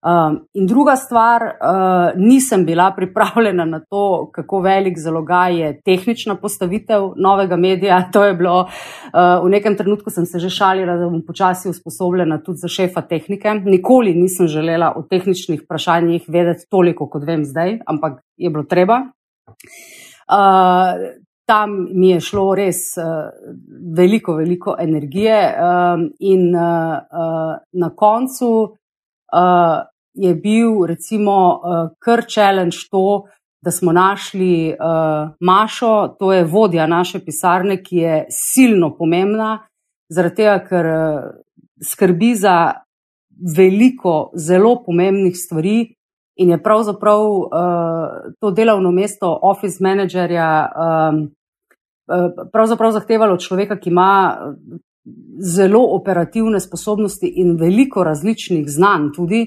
Um, in druga stvar, uh, nisem bila pripravljena na to, kako velik zalogaj je tehnična postavitev novega medija. To je bilo, uh, v nekem trenutku sem se že šalila, da bom počasi usposobljena tudi za šefa tehnike. Nikoli nisem želela o tehničnih vprašanjih vedeti toliko, kot vem zdaj, ampak je bilo treba. Uh, tam mi je šlo res uh, veliko, veliko energije, um, in uh, uh, na koncu uh, je bil recimo uh, kar challenge to, da smo našli uh, Mašo, to je vodja naše pisarne, ki je silno pomembna, zaradi tega, ker uh, skrbi za veliko zelo pomembnih stvari. In je pravzaprav uh, to delovno mesto office managerja um, pravzaprav zahtevalo človeka, ki ima zelo operativne sposobnosti in veliko različnih znanj tudi.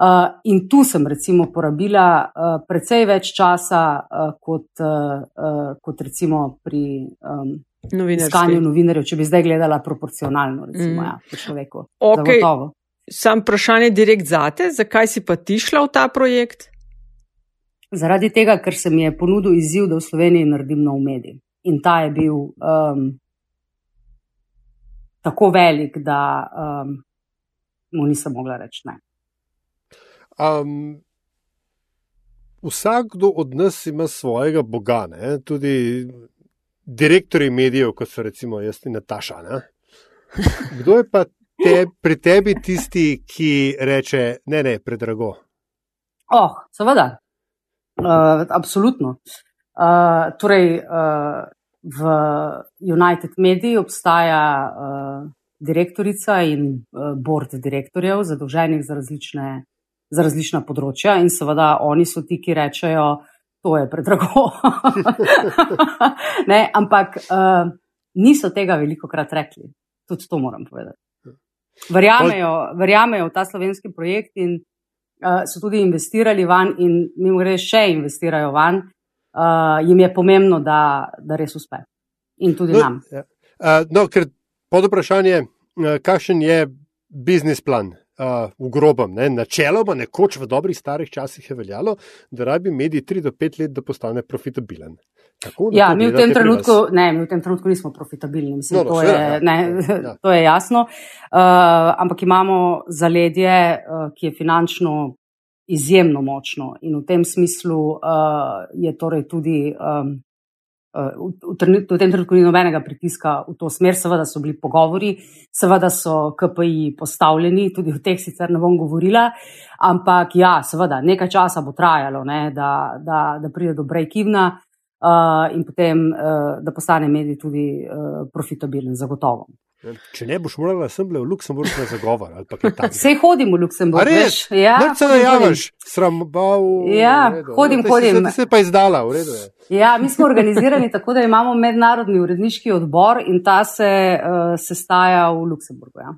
Uh, in tu sem recimo porabila uh, precej več časa uh, kot, uh, uh, kot recimo pri um, iskanju novinarjev, če bi zdaj gledala proporcionalno, recimo, mm. ja, po človeku. Okay. Sam vprašanje direkt zate, zakaj si pa ti šla v ta projekt? Zaradi tega, ker se mi je ponudil izziv, da v Sloveniji naredim nov medij. In ta je bil um, tako velik, da, um, mu nisem mogla reči ne. Um, vsakdo od nas ima svojega boga, ne? tudi direktori medijev, kot so recimo jaz in Nataša. Ne? Kdo je pa te, pri tebi tisti, ki reče: Ne, ne, predrago. Oh, seveda, uh, absolutno. Uh, torej, uh, v United Media obstaja uh, direktorica in uh, board direktorjev, zadolženih za različne za različna področja in seveda oni so ti, ki rečejo, to je predrago. ne, ampak uh, niso tega veliko krat rekli, tudi to moram povedati. Verjamejo, verjamejo v ta slovenski projekt in uh, so tudi investirali van in mi gre še investirajo van, uh, jim je pomembno, da, da res uspe. In tudi no, nam. Uh, no, ker pod vprašanje, uh, kakšen je biznis plan uh, v grobem. Ne? Načeloma, nekoč v dobrih starih časih je veljalo, da rabi medij 3 do 5 let, da postane profitabilen. Tako, ja, mi v, trenutku, ne, mi v tem trenutku nismo profitabilni, mislim, no, no, to, je, ja, ne, ja. to je jasno. Uh, ampak imamo zaledje, uh, ki je finančno izjemno močno in v tem smislu uh, je torej tudi um, v, v, v tem trenutku ni nobenega pritiska v to smer, seveda so bili pogovori, seveda so KPI postavljeni, tudi o teh sicer ne bom govorila, ampak ja, seveda nekaj časa bo trajalo, ne, da, da, da pride do break-evna uh, in potem, uh, da postane medij tudi uh, profitabilen, zagotovo. Če ne boš morala, sem bila v Luksemburgu za zagovor. Vse hodim v Luksemburg. Res? Ja, ne, se najaviš, sram bav. Ja, hodim, hodim. Ti se pa izdala, v redu je. Ja, mi smo organizirani tako, da imamo mednarodni uredniški odbor in ta se uh, sestaja v Luksemburgu. Ja.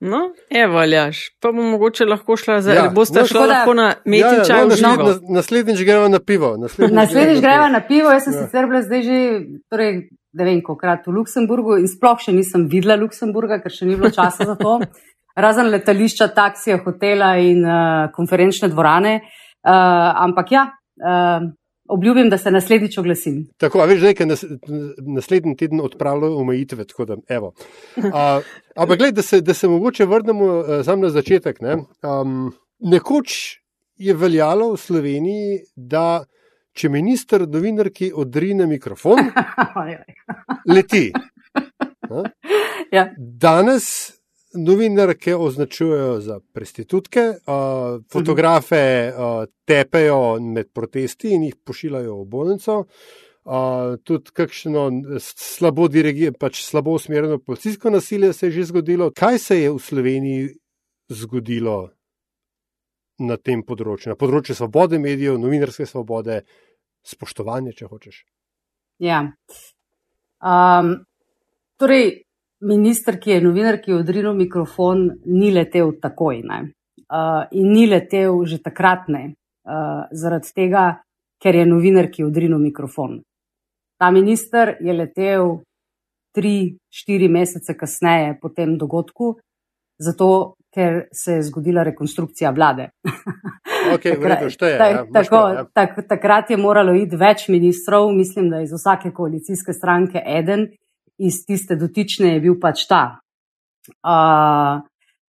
No, evo, Aljaš, pa bomo mogoče lahko šla za, ja, boste no, šla lahko na metin čaj. Ja, ja, no, naslednjič gremo na pivo. Naslednjič gremo na pivo, jaz sem ja. sicer bila zdaj že, torej, ne vem, kolikrat v Luksemburgu in sploh še nisem videla Luksemburga, ker še ni bilo časa za to. Razen letališča, taksija, hotela in uh, konferenčne dvorane. Uh, ampak ja, uh, obljubim, da se naslednjič oglasim. Tako, a veš, da je nas, naslednji teden odpravljalo omejitve. Da, a, ampak gledaj, da se, da se mogoče vrnemo sam na začetek. Ne? Um, nekoč je veljalo v Sloveniji, da če minister novinarki odrine mikrofon, leti. Ja. Danes novinarke označujejo za prostitutke, uh, fotografe uh, tepejo med protesti in jih pošiljajo v bolnico. Uh, tudi kakšno slabo dirigirano, pač slabo usmerjeno policijsko nasilje se je že zgodilo. Kaj se je v Sloveniji zgodilo na tem področju, na področju svobode medijev, novinarske svobode, spoštovanje, če hočeš. Ja. Um, torej, minister, ki je novinar, ki je odrinil mikrofon, ni letel takoj. Uh, in ni letel že takrat ne, uh, zaradi tega, ker je novinar, ki je odrinil mikrofon. Ta minister je letel tri, štiri mesece kasneje po tem dogodku, zato ker se je zgodila rekonstrukcija vlade. Okay, vredo, šteje, tak, ja, tako, ja. tak, takrat je moralo iti več ministrov, mislim, da iz vsake koalicijske stranke eden, iz tiste dotične je bil pač ta. Uh,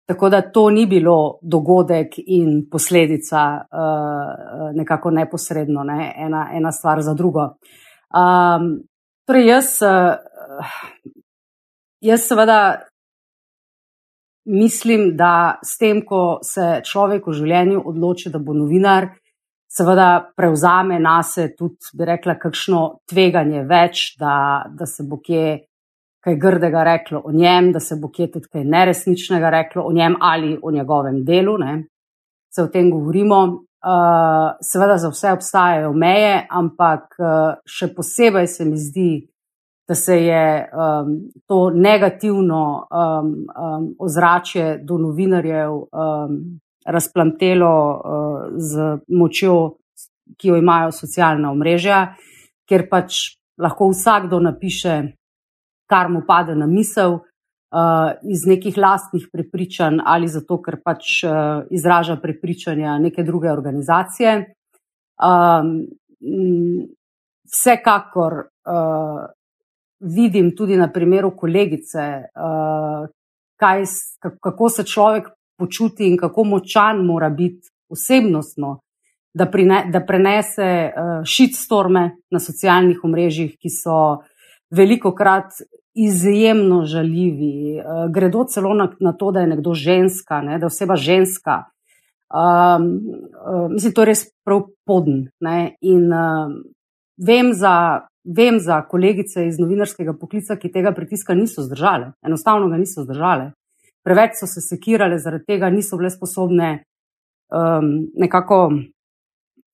tako da to ni bilo dogodek in posledica uh, nekako neposredno, ne? ena, ena stvar za drugo. Um, torej, jaz, uh, jaz seveda mislim, da s tem, ko se človek v življenju odloči, da bo novinar, seveda prevzame na se tudi, bi rekla, kakšno tveganje več, da, da se bo kje kaj grdega reklo o njem, da se bo kje tudi kaj neresničnega reklo o njem ali o njegovem delu. Ne. Se o tem govorimo. Uh, seveda za vse obstajajo meje, ampak uh, še posebej se mi zdi, da se je um, to negativno um, um, ozračje do novinarjev um, razplamtelo uh, z močjo, ki jo imajo socialna omrežja, ker pač lahko vsakdo napiše, kar mu pade na misel. Uh, iz nekih lastnih prepričanj ali zato, ker pač uh, izraža prepričanja neke druge organizacije. Um, vsekakor uh, vidim tudi na primeru kolegice, uh, kaj, kako se človek počuti in kako močan mora biti osebnostno, da, prine, da prenese uh, shitstorme na socialnih omrežjih, ki so veliko krat izjemno žaljivi, uh, gredo celo na, na to, da je nekdo ženska, ne, da je oseba ženska. Um, uh, mislim, to je res prav podn. Ne, in uh, vem za vem za kolegice iz novinarskega poklica, ki tega pritiska niso zdržale, enostavno ga niso zdržale. Preveč so se sekirale, zaradi tega niso bile sposobne um, nekako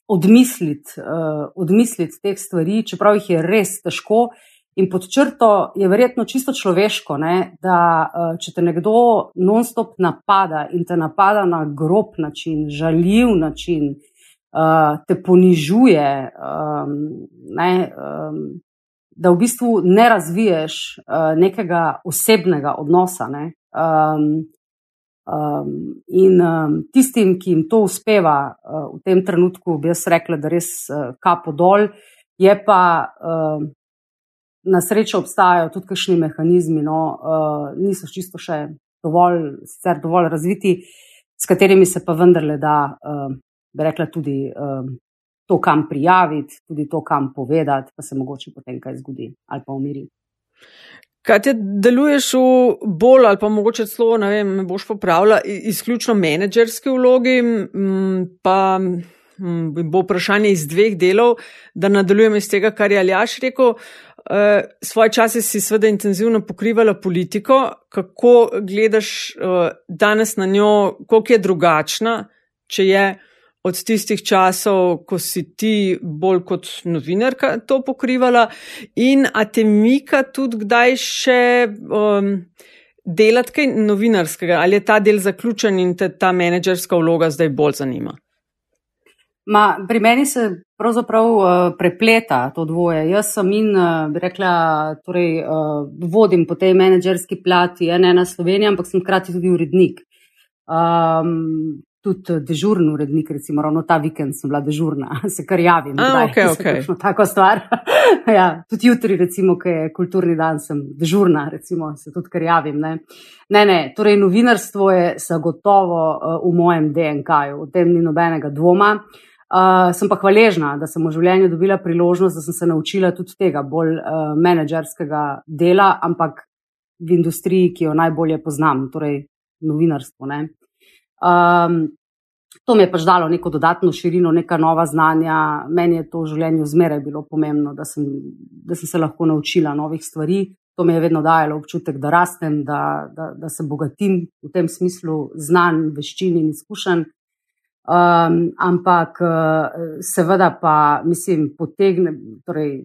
odmisliti, uh, odmisliti teh stvari, čeprav jih je res težko. In pod črto je verjetno čisto človeško, ne, da uh, če te nekdo non-stop napada in te napada na grob način, žaljiv način, uh, te ponižuje, um, ne, um, da v bistvu ne razviješ uh, nekega osebnega odnosa. Ne. Um, um, in um, tistim, ki jim to uspeva uh, v tem trenutku, bi jaz rekla, da res uh, kapo dol, je pa. Uh, Na srečo obstajajo tudi kakšni mehanizmi, no, uh, niso čisto še dovolj, dovolj razviti, s katerimi se pa vendarle da uh, bi rekla, tudi um, to, kam prijaviti, tudi to, kam povedati, pa se mogoče potem kaj zgodi ali pa umiri. Kaj te deluješ v bolj ali pa mogoče celo, ne vem, me boš popravila, izključno menedžerski vlogi, pa bo vprašanje iz dveh delov, da nadaljujem iz tega, kar je Aljaš rekel. Uh, svoje čase si seveda intenzivno pokrivala politiko, kako gledaš uh, danes na njo, koliko je drugačna, če je od tistih časov, ko si ti bolj kot novinarka to pokrivala, in a te mika tudi kdaj še um, delati kaj novinarskega, ali je ta del zaključen in te ta menedžerska vloga zdaj bolj zanima? Ma, pri meni se pravzaprav uh, prepleta to dvoje. Jaz sem in, uh, bi rekla, torej, uh, vodim po tej menedžerski plati, ne na Slovenijo, ampak sem hkrati tudi urednik. Um, tudi dežurni urednik, recimo, ravno ta vikend sem bila dežurna, se kar javim. Ah, okay, okay. Tako stvar. ja, tudi jutri, recimo, ki je kulturni dan, sem dežurna, recimo, se tudi kar javim. Ne, ne, ne torej novinarstvo je zagotovo uh, v mojem DNK-ju, v tem ni nobenega dvoma. Uh, sem pa hvaležna, da sem v življenju dobila priložnost, da sem se naučila tudi tega bolj uh, menedžerskega dela, ampak v industriji, ki jo najbolje poznam, torej novinarstvo. Ne. Um, to mi je pač dalo neko dodatno širino, neka nova znanja. Meni je to v življenju zmeraj bilo pomembno, da sem, da sem se lahko naučila novih stvari. To mi je vedno dajalo občutek, da rastem, da, da, da se bogatim v tem smislu znanj, veščin in izkušenj. Um, ampak seveda pa, mislim, potegne, torej,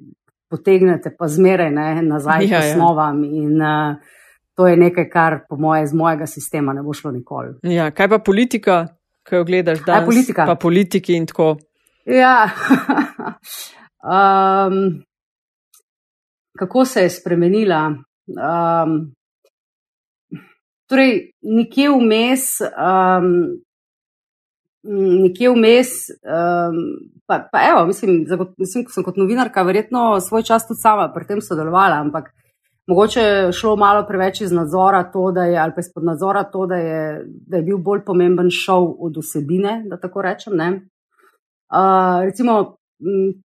potegnete pa zmeraj ne, nazaj ja, k ja. osnovam. Ja. In, uh, to je nekaj, kar po moje iz mojega sistema ne bo šlo nikoli. Ja, kaj pa politika, ki jo gledaš danes? Ja, politika. Pa politiki in tako. Ja. um, kako se je spremenila? Um, torej, nekje vmes. Um, Nekje vmes, um, pa, pa evo, mislim, mislim, sem kot novinarka verjetno svoj čas tudi sama pri tem sodelovala, ampak mogoče je šlo malo preveč iz nadzora, da je, ali pa izpod nadzora to, da je, da je bil bolj pomemben šov od vsebine, da tako rečem. Uh, recimo,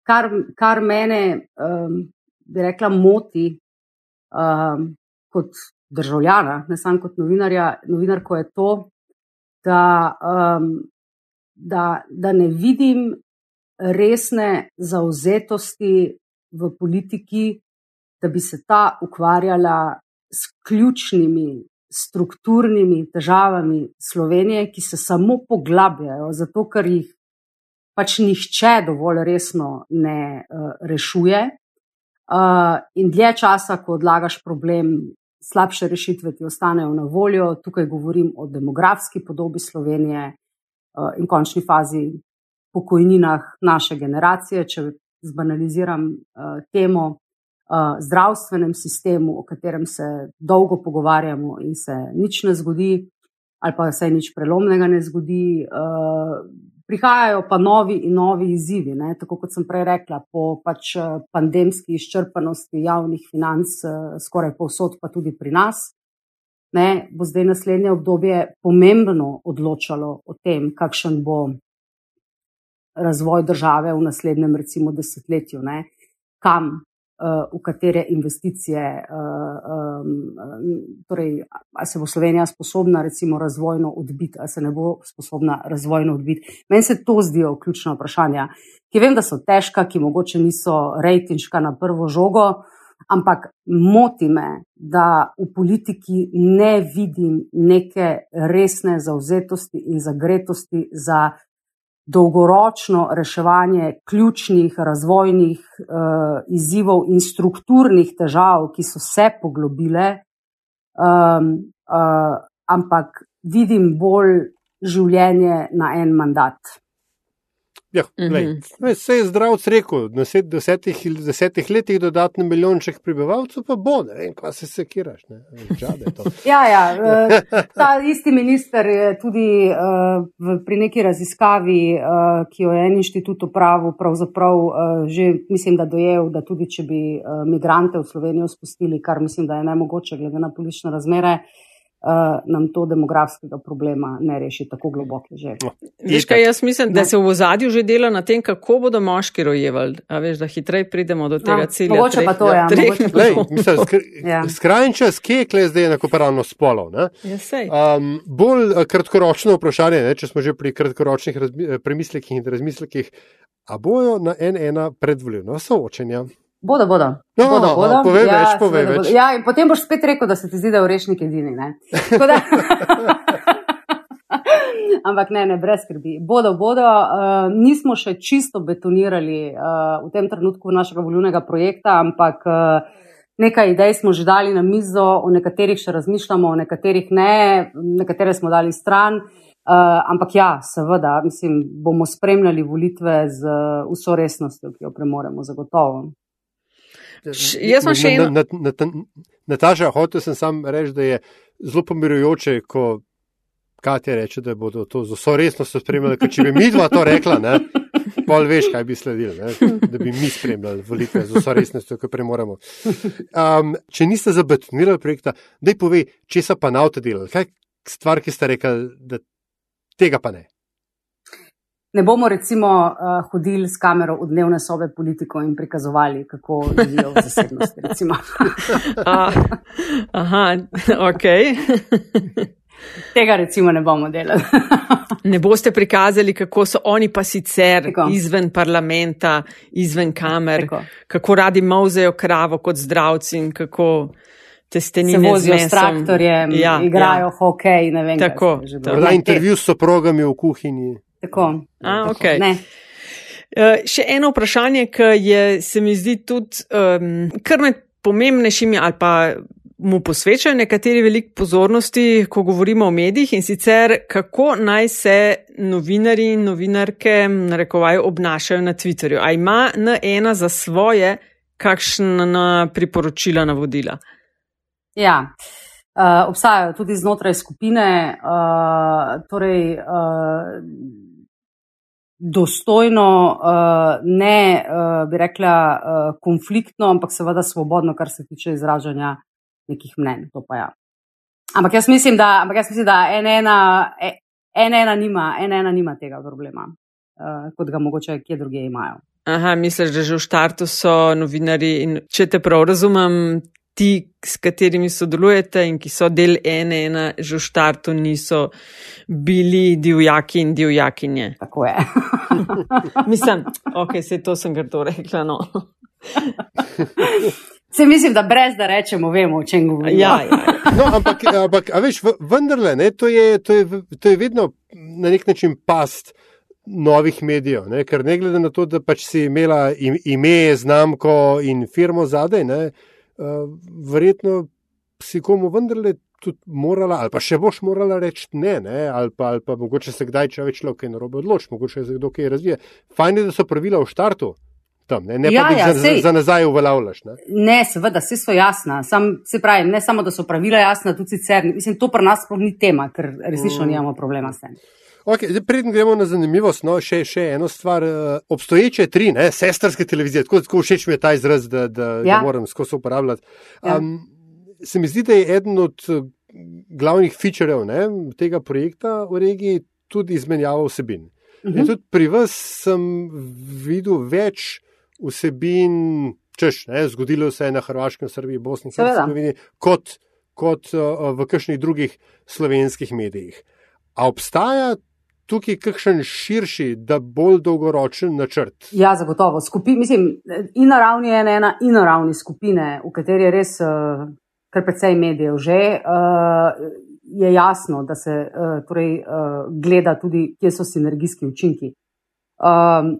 kar, kar mene, um, bi rekla, moti um, kot državljana, ne samo kot novinarja, novinarko je to, da, um, da, da ne vidim resne zauzetosti v politiki, da bi se ta ukvarjala s ključnimi strukturnimi težavami Slovenije, ki se samo poglabljajo, zato ker jih pač nihče dovolj resno ne uh, rešuje. Uh, in dlje časa, ko odlagaš problem, slabše rešitve ti ostanejo na voljo. Tukaj govorim o demografski podobi Slovenije uh, in končni fazi pokojninah naše generacije, če zbanaliziram uh, temo zdravstvenem sistemu, o katerem se dolgo pogovarjamo in se nič ne zgodi, ali pa se nič prelomnega ne zgodi. Prihajajo pa novi in novi izzivi, ne? tako kot sem prej rekla, po pač pandemski izčrpanosti javnih financ, skoraj povsod, pa tudi pri nas. ne, bo zdaj naslednje obdobje pomembno odločalo o tem, kakšen bo razvoj države v naslednjem, recimo, desetletju, ne, kam, uh, v katere investicije, uh, um, torej, ali se bo Slovenija sposobna, recimo, razvojno odbiti, ali se ne bo sposobna razvojno odbiti. Meni se to zdijo ključna vprašanja, ki vem, da so težka, ki mogoče niso rejtinška na prvo žogo. Ampak moti me, da v politiki ne vidim neke resne zauzetosti in zagretosti za dolgoročno reševanje ključnih razvojnih uh, izzivov in strukturnih težav, ki so se poglobile, um, uh, ampak vidim bolj življenje na en mandat. Ja, vse je zdrav, rekel, na desetih, desetih letih dodatno milijonček prebivalcev, pa bo, ne vem, kaj se sekiraš. ja, ja, eh, ta isti minister je tudi uh, v, pri neki raziskavi, uh, ki jo je en inštitut upravil, pravzaprav uh, že mislim, da dojel, da tudi če bi uh, migrante v Slovenijo spustili, kar mislim, da je nemogoče glede na politične razmere, nam to demografskega problema ne reši tako globoko. No, veš, kaj jaz mislim, da no. se v ozadju že dela na tem, kako bodo moški rojevali. A veš, da hitreje pridemo do tega no, cilja. Mogoče pa to je. Ja, ja. Skrajni čas, kje je kle zdaj enakopravno spolov? Ja, um, bolj eh, kratkoročno vprašanje, ne, če smo že pri kratkoročnih eh, premislekih in razmislekih, a bojo na en ena predvoljena soočenja? Bodo, bodo. No, bodo, no, bodo. Povej ja, več, povej več. Ja, in potem boš spet rekel, da se ti zdi, da je urešnik edini. Ampak ne, ne, brez skrbi. Bodo, bodo. Uh, nismo še čisto betonirali uh, v tem trenutku našega volilnega projekta, ampak uh, nekaj idej smo že dali na mizo, o nekaterih še razmišljamo, o nekaterih ne, nekatere smo dali stran. Uh, ampak ja, seveda, mislim, bomo spremljali volitve z uh, vso resnostjo, ki jo premoremo, zagotovo. Jaz sem še eno. Nataša, hotel sem sam reči, da je zelo pomirujoče, ko Katja reče, da bodo to z vso resnostjo spremljali, ker če bi mi dva to rekla, ne, pol veš, kaj bi sledili, ne, da bi mi spremljali volitve z vso resnostjo, ki premoremo. Um, če niste zabetonirali projekta, daj povej, če so pa na avto delali, kaj stvar, ki ste rekli, da tega pa ne ne bomo recimo uh, hodili s kamero v dnevne sobe politikov in prikazovali, kako živijo v zasebnosti. uh, aha, ok. Tega recimo ne bomo delali. ne boste prikazali, kako so oni pa sicer Tako. izven parlamenta, izven kamer, Tako. kako radi mauzejo kravo kot zdravci in kako. Se vozijo s traktorjem, ja, igrajo ja. hokej. Tako. Na intervju s soprogami v kuhinji. Tako. A, okay. uh, še eno vprašanje, ki je, se mi zdi tudi um, kar med pomembnejšimi ali pa mu posvečajo nekateri veliko pozornosti, ko govorimo o medijih in sicer kako naj se novinari in novinarke narekovajo obnašajo na Twitterju. A ima N1 za svoje kakšna priporočila, navodila? Ja. Uh, obstajajo tudi znotraj skupine, uh, torej uh, dostojno, uh, ne uh, bi rekla uh, konfliktno, ampak seveda svobodno, kar se tiče izražanja nekih mnen. Ja. Ampak jaz mislim, da, ampak jaz mislim, da ena, ena, ena, nima, ena, ena nima tega problema, kot ga mogoče kje druge imajo. Aha, misliš, da že v štartu so novinari in če te prav razumem, ti, s katerimi sodelujete in ki so del ene, ena, že v štartu niso bili divjaki in divjakinje. Tako je. mislim, ok, se to sem ga to rekla. No. Se mislim, da brez da rečemo, vemo, o čem govorimo. Ja, ja, ja. No, ampak, ampak veš, vendarle, ne, to, je, to, je, to je vedno na nek način past novih medijev. Ne, ker ne glede na to, da pač si imela ime, znamko in firmo zadaj, ne, uh, verjetno si komu vendarle tudi morala, ali pa še boš morala reči ne, ne? Ali, pa, ali pa mogoče se kdaj, če več človek ne robe odloči, mogoče se kdo kaj razvije. Fajn je, da so pravila v štartu. Tam, ne ne ja, pa, da ja, za, za nazaj uveljavljaš. Ne? ne, seveda, vse so jasna. Sam, se pravi, ne samo, da so pravila jasna, tudi sicer. Mislim, to pri nas sploh ni tema, ker resnično mm. nimamo problema s tem. Okay, Preden gremo na zanimivost, no, še, še eno stvar. Eh, obstoječe tri, ne, sestrske televizije, tako, tako všeč mi je ta izraz, da, da, ja. da moram skozi uporabljati. Um, ja. Se mi zdi, da je eden od glavnih featurejev tega projekta v regiji tudi izmenjava vsebin. Uh Mhm. -huh. Tudi pri vas sem videl več vsebin, češ, ne, zgodilo se je na Hrvaškem, Srbiji, Bosni in. Hercegovini, kot, kot uh, v kakšnih drugih slovenskih medijih. A obstaja tukaj kakšen širši, da bolj dolgoročen načrt? Ja, zagotovo. Skupi, mislim, in na ravni ena, in na ravni skupine, v kateri je res uh, kar precej medijev že, uh, je jasno, da se uh, torej, uh, gleda tudi, kje so sinergijski učinki. Um,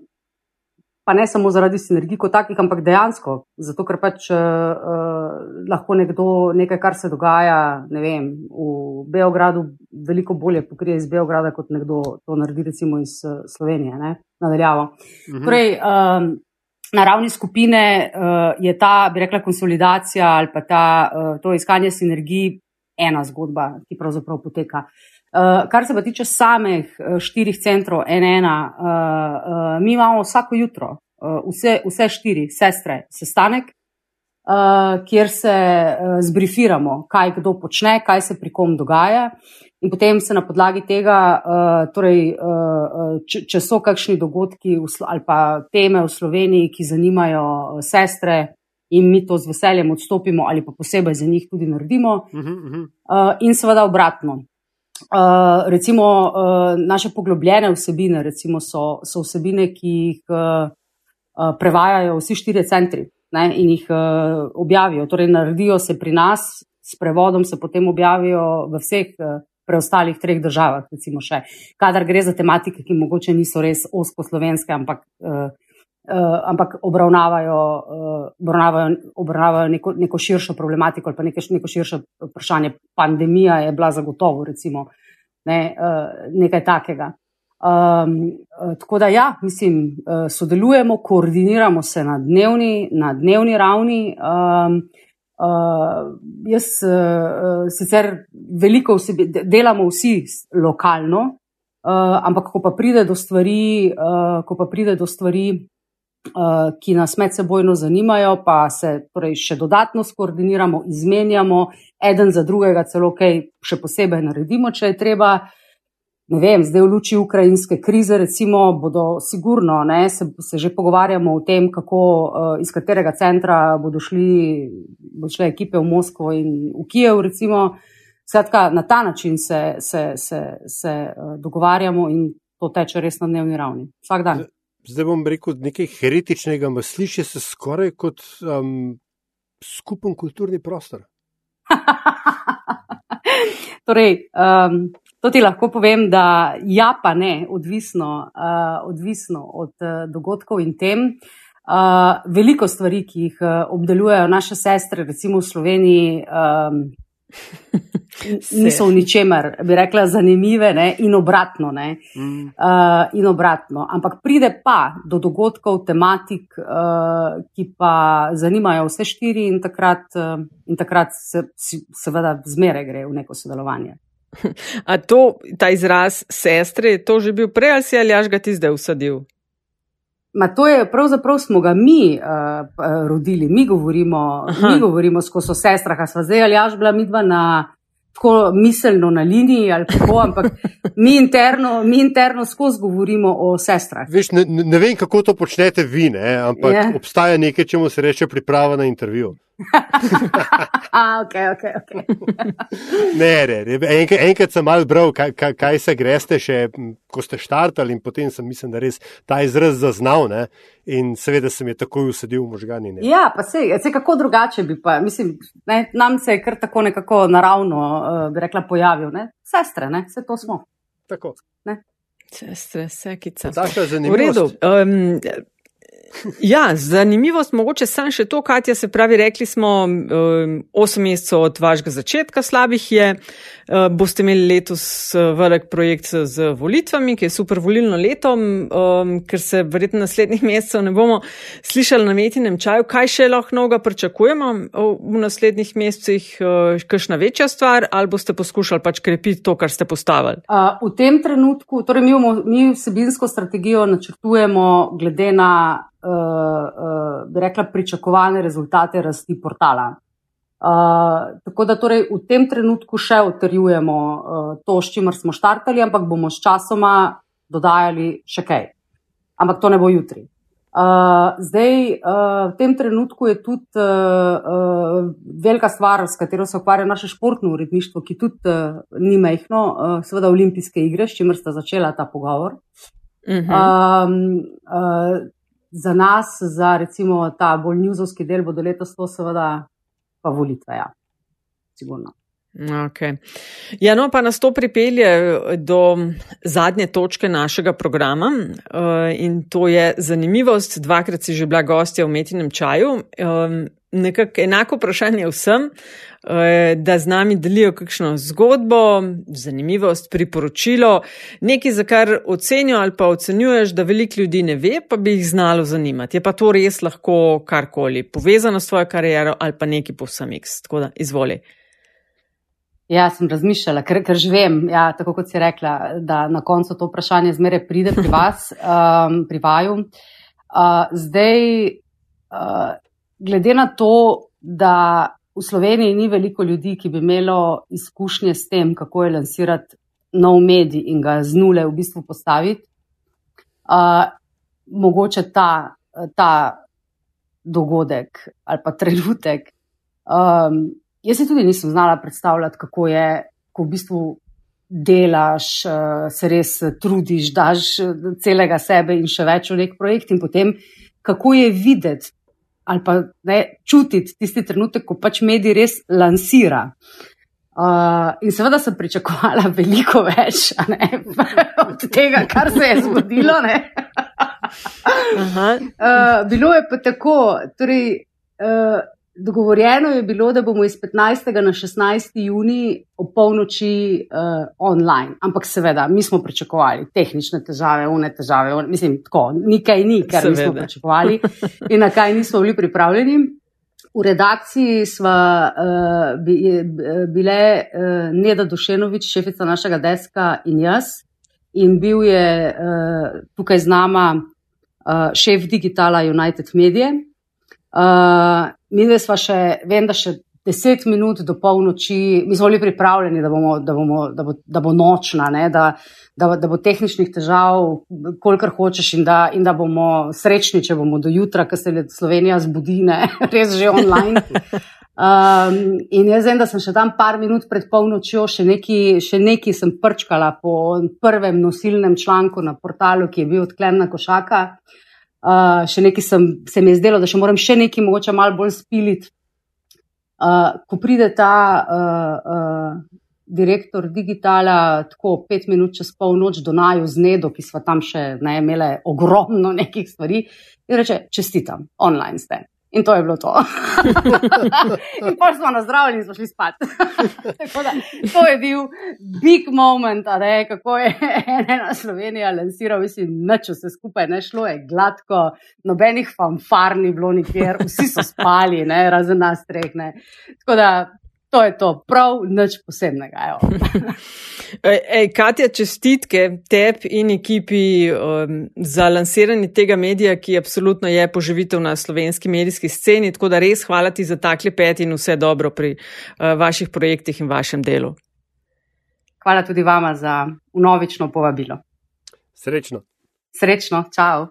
pa ne samo zaradi sinergij kot takih, ampak dejansko, zato ker pač uh, uh, lahko nekdo nekaj, kar se dogaja ne vem, v Beogradu, veliko bolje pokrije iz Beograda, kot nekdo to naredi recimo iz uh, Slovenije, ne, nadaljavo. Mhm. Torej, um, na ravni skupine uh, je ta, bi rekla, konsolidacija ali pa ta, uh, to iskanje sinergij ena zgodba, ki pravzaprav poteka. Uh, kar se pa tiče samih uh, štirih centrov, NN, uh, uh, mi imamo vsako jutro, uh, vse, vse štiri sestre, sestanek, uh, kjer se uh, zbrifiramo, kaj kdo počne, kaj se pri kom dogaja. In potem se na podlagi tega, uh, torej, uh, če, če so kakšni dogodki ali pa teme v Sloveniji, ki zanimajo uh, sestre, in mi to z veseljem odstopimo, ali pa posebej za njih tudi naredimo, Mhm, mhm. uh, in seveda obratno. Uh, recimo uh, naše poglobljene vsebine, recimo so, so vsebine, ki jih uh, uh, prevajajo vsi štirje centri ne, in jih uh, objavijo. Torej, naredijo se pri nas, s prevodom se potem objavijo v vseh uh, preostalih treh državah, recimo še. Kadar gre za tematike, ki mogoče niso res osko slovenske, ampak. Uh, Uh, ampak obravnavajo, uh, obravnavajo, obravnavajo neko, neko širšo problematiko ali pa neke, neko širše vprašanje. Pandemija je bila zagotovo, recimo, ne, uh, nekaj takega. Um, tako da, ja, mislim, uh, sodelujemo, koordiniramo se na dnevni, na dnevni ravni. Um, uh, jaz uh, sicer veliko de- delamo vsi lokalno, uh, ampak ko pa pride do stvari, uh, ko pa pride do stvari, ki nas medsebojno zanimajo, pa se torej še dodatno skoordiniramo, izmenjamo, eden za drugega, celo kaj še posebej naredimo, če je treba. Ne vem, zdaj v luči ukrajinske krize, recimo, bodo sigurno, ne, se, se že pogovarjamo o tem, kako, uh, iz katerega centra bodo šli, bodo šle ekipe v Moskvo in v Kijev, recimo. Skratka, na ta način se, se, se, se uh, dogovarjamo in to teče res na dnevni ravni. Vsak dan. Zdaj bom rekel nekaj heretičnega, ma sliši se skoraj kot um, skupen kulturni prostor. torej, um, to ti lahko povem, da ja, pa ne, odvisno, uh, odvisno od uh, dogodkov in tem. Uh, veliko stvari, ki jih uh, obdelujejo naše sestre, recimo v Sloveniji, um, niso v ničemer, bi rekla, zanimive ne, in obratno. Ne. Mm. Uh, in obratno. Ampak pride pa do dogodkov, tematik, uh, ki pa zanimajo vse štiri, in takrat, uh, in takrat se, si- seveda zmeraj gre v neko sodelovanje. A to, ta izraz sestre, je to že bil prej ali si ali až ga ti zdaj usadil? Ma to je pravzaprav smo ga mi uh, rodili, mi govorimo, Aha. mi govorimo skozi o sestrah, a sva zdaj ali až bila midva na tako miselno na liniji ali kako, ampak mi interno, mi interno skozi govorimo o sestrah. Veš, ne, ne vem, kako to počnete vi, ne, ampak Ja. yeah. obstaja nekaj, čemu se reče priprava na intervju. A, ok, ok, ok. Ne, ne, ne. Enkrat, enkrat sem mal bral, kaj, kaj, kaj se greste, še ko ste štartali, in potem sem mislim, da res ta izraz zaznal. Ne? In seveda se mi je takoj usedil v možgani. Ne? Ja, pa se, se kako drugače bi pa, mislim, ne, nam se je kar tako nekako naravno, uh, bi rekla, pojavil, ne? Sestre, ne, vse to smo. Tako. Sestre, sekica. Daša V redu. Um, ja, zanimivost, mogoče sam še to, Katja, se pravi, rekli smo, um, 8 mesecev od vašega začetka slabih je, uh, boste imeli letos uh, velik projekt z volitvami, ki je super volilno leto, um, ker se verjetno naslednjih mesecev ne bomo slišali na metinem čaju. Kaj še lahko novega pričakujemo uh, v naslednjih mesecih, uh, kakšna večja stvar, ali boste poskušali pač krepiti to, kar ste postavili? Uh, v tem trenutku, torej mi, bomo- mi vsebinsko strategijo načrtujemo glede na, uh, uh, rekla, pričakovane rezultate rasti portala. Uh, tako da torej v tem trenutku še utrjujemo uh, to, s čimer smo štartali, ampak bomo s časoma dodajali še kaj. Ampak to ne bo jutri. Uh, zdaj, uh, v tem trenutku je tudi uh, uh, velika stvar, s katero se ukvarja naše športno uredništvo, ki tudi uh, ni mehko, uh, seveda olimpijske igre, s čimer sta začela ta pogovor. Uh -huh. um, uh, za nas, za recimo ta bolj njuzovski del, bo do letos to seveda pa volitve. Ja. Sigurno. Okay. Ja, no, pa nas to pripelje do zadnje točke našega programa uh, in to je zanimivost. Dvakrat si že bila gostja v metinem čaju. Nekako enako vprašanje vsem, uh, da z nami delijo kakšno zgodbo, zanimivost, priporočilo, nekaj, za kar ocenijo ali pa ocenjuješ, da veliko ljudi ne ve, pa bi jih znalo zanimati. Je pa to res lahko karkoli povezano s tvojo kariero ali pa nekaj povsem X. Tako da izvoli. Ja, sem razmišljala, ker, ker že vem, ja, tako kot si rekla, da na koncu to vprašanje zmeraj pride pri vas, um, pri vaju. Uh, zdaj, uh, glede na to, da v Sloveniji ni veliko ljudi, ki bi imelo izkušnje s tem, kako je lansirati nov medij in ga z nule v bistvu postaviti, uh, mogoče ta, ta dogodek ali pa trenutek. Um, Jaz si tudi nisem znala predstavljati, kako je, ko v bistvu delaš, se res trudiš, daš celega sebe in še več v nek projekt, in potem kako je videti ali pa ne, čutiti tisti trenutek, ko pač medij res lansira. Uh, in seveda sem pričakovala veliko več ne, od tega, kar se je zgodilo. uh, bilo je pa tako, torej. Uh, Dogovorjeno je bilo, da bomo iz 15. na 16. juni ob polnoči uh, online, ampak seveda, mi smo pričakovali tehnične težave, une težave, un, mislim, tako, nikaj ni, kar seveda. nismo pričakovali in na kaj nismo bili pripravljeni. V redakciji smo uh, bi, bile uh, Neda Dušenovič, šefica našega deska in jaz, in bil je uh, tukaj z nama uh, šef digitala United Media. Uh, mi dve smo še, vem, da še deset minut do polnoči, mi smo bili pripravljeni, da, bomo, da, bomo, da, bo, da bo nočna, ne, da, da, da bo tehničnih težav, kolikor hočeš, in da, in da bomo srečni, če bomo do jutra, ker se Slovenija zbudi, ne, res že online. Um, in jaz vem, da sem še tam par minut pred polnočjo, še neki, še neki sem prčkala po prvem nosilnem članku na portalu, ki je bil odklemna košaka. Uh, še nekaj sem, se mi je zdelo, da še moram še nekaj mogoče malo bolj spiliti. Uh, ko pride ta uh, uh, direktor digitala, tako pet minut čez polnoč do naju z Nedo, ki smo tam še ne imeli ogromno nekih stvari, in reče: Čestitam, online ste. In to je bilo to. in pa smo nazdravljeni in smo šli spat. da, to je bil big moment, ne, kako je ena Slovenija lansirala, mislim, noč vse skupaj ne šlo, je gladko, nobenih fanfar ni bilo nikjer, vsi so spali, ne, razen nas treh. Ne. Tako da to je to, prav nič posebnega. Ej, Katja, čestitke tebi in ekipi um, za lansiranje tega medija, ki absolutno je poživitev na slovenski medijski sceni. Tako da res hvala ti za tak lepet in vse dobro pri uh, vaših projektih in vašem delu. Hvala tudi vama za unovično povabilo. Srečno. Srečno, čau.